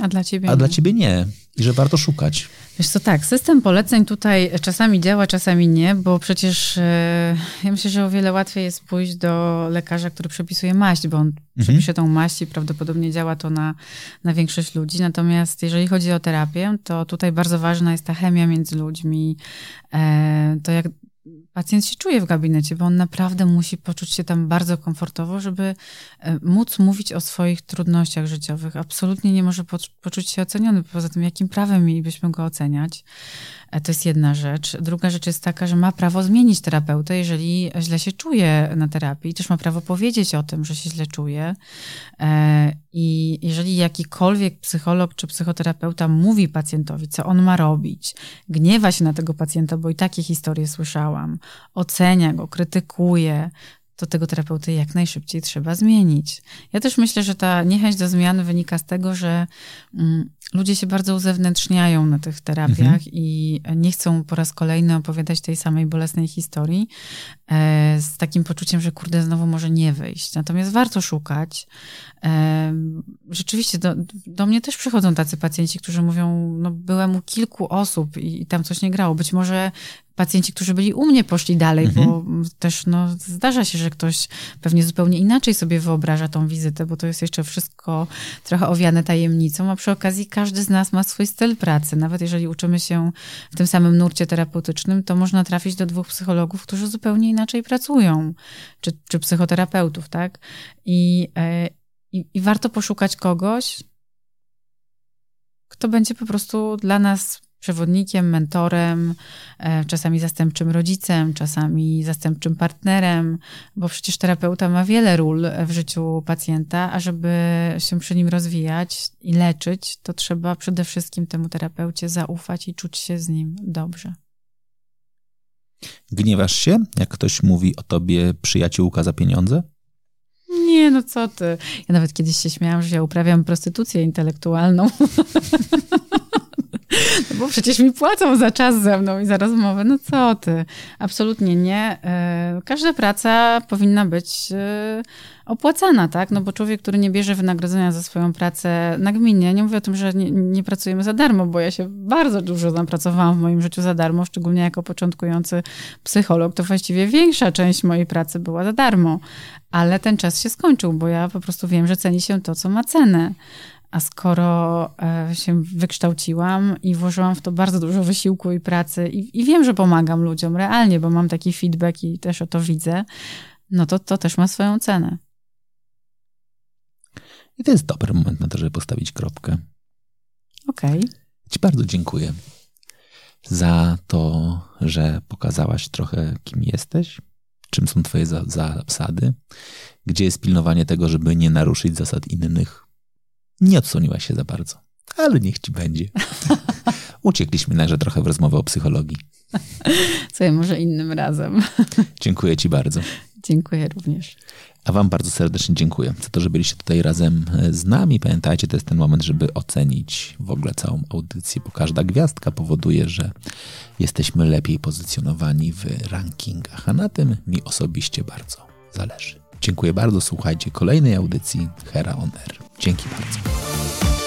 a dla ciebie A nie. dla ciebie nie. I że warto szukać. Wiesz co, tak, system poleceń tutaj czasami działa, czasami nie, bo przecież e, ja myślę, że o wiele łatwiej jest pójść do lekarza, który przepisuje maść, bo on mhm. przepisze tą maść i prawdopodobnie działa to na, na większość ludzi. Natomiast jeżeli chodzi o terapię, to tutaj bardzo ważna jest ta chemia między ludźmi, e, to jak pacjent się czuje w gabinecie, bo on naprawdę musi poczuć się tam bardzo komfortowo, żeby e, móc mówić o swoich trudnościach życiowych. Absolutnie nie może poczuć się oceniony. Poza tym, jakim prawem mielibyśmy go oceniać? E, to jest jedna rzecz. Druga rzecz jest taka, że ma prawo zmienić terapeutę, jeżeli źle się czuje na terapii. Też ma prawo powiedzieć o tym, że się źle czuje. E, I jeżeli jakikolwiek psycholog czy psychoterapeuta mówi pacjentowi, co on ma robić, gniewa się na tego pacjenta, bo i takie historie słyszałam, ocenia go, krytykuje, to tego terapeuty jak najszybciej trzeba zmienić. Ja też myślę, że ta niechęć do zmian wynika z tego, że mm, ludzie się bardzo uzewnętrzniają na tych terapiach mhm. i nie chcą po raz kolejny opowiadać tej samej bolesnej historii e, z takim poczuciem, że kurde, znowu może nie wyjść. Natomiast warto szukać. Rzeczywiście do, do mnie też przychodzą tacy pacjenci, którzy mówią, no byłem u kilku osób i, i tam coś nie grało. Być może pacjenci, którzy byli u mnie, poszli dalej, mhm. bo też no, zdarza się, że ktoś pewnie zupełnie inaczej sobie wyobraża tą wizytę, bo to jest jeszcze wszystko trochę owiane tajemnicą, a przy okazji każdy z nas ma swój styl pracy. Nawet jeżeli uczymy się w tym samym nurcie terapeutycznym, to można trafić do dwóch psychologów, którzy zupełnie inaczej pracują, czy, czy psychoterapeutów, tak? I, e, i, I warto poszukać kogoś, kto będzie po prostu dla nas przewodnikiem, mentorem, e, czasami zastępczym rodzicem, czasami zastępczym partnerem, bo przecież terapeuta ma wiele ról w życiu pacjenta, a żeby się przy nim rozwijać i leczyć, to trzeba przede wszystkim temu terapeucie zaufać i czuć się z nim dobrze. Gniewasz się, jak ktoś mówi o tobie przyjaciółka za pieniądze? Nie, no co ty. Ja nawet kiedyś się śmiałam, że ja uprawiam prostytucję intelektualną. No bo przecież mi płacą za czas ze mną i za rozmowę. No co ty? Absolutnie nie. E, każda praca powinna być e, opłacana, tak? No bo człowiek, który nie bierze wynagrodzenia za swoją pracę nagminnie, nie mówię o tym, że nie, nie pracujemy za darmo, bo ja się bardzo dużo napracowałam w moim życiu za darmo, szczególnie jako początkujący psycholog, to właściwie większa część mojej pracy była za darmo. Ale ten czas się skończył, bo ja po prostu wiem, że ceni się to, co ma cenę. A skoro e, się wykształciłam i włożyłam w to bardzo dużo wysiłku i pracy i, i, wiem, że pomagam ludziom realnie, bo mam taki feedback i też o to widzę, no to to też ma swoją cenę. I to jest dobry moment na to, żeby postawić kropkę. Okej. Okay. Ci bardzo dziękuję za to, że pokazałaś trochę, kim jesteś, czym są Twoje zasady, gdzie jest pilnowanie tego, żeby nie naruszyć zasad innych nie odsłoniła się za bardzo, ale niech ci będzie. Uciekliśmy nagle trochę w rozmowę o psychologii. Co może innym razem. Dziękuję ci bardzo. Dziękuję również. A Wam bardzo serdecznie dziękuję za to, że byliście tutaj razem z nami. Pamiętajcie, to jest ten moment, żeby ocenić w ogóle całą audycję, bo każda gwiazdka powoduje, że jesteśmy lepiej pozycjonowani w rankingach, a na tym mi osobiście bardzo zależy. Dziękuję bardzo. Słuchajcie kolejnej audycji Hera On Air. Dzięki bardzo.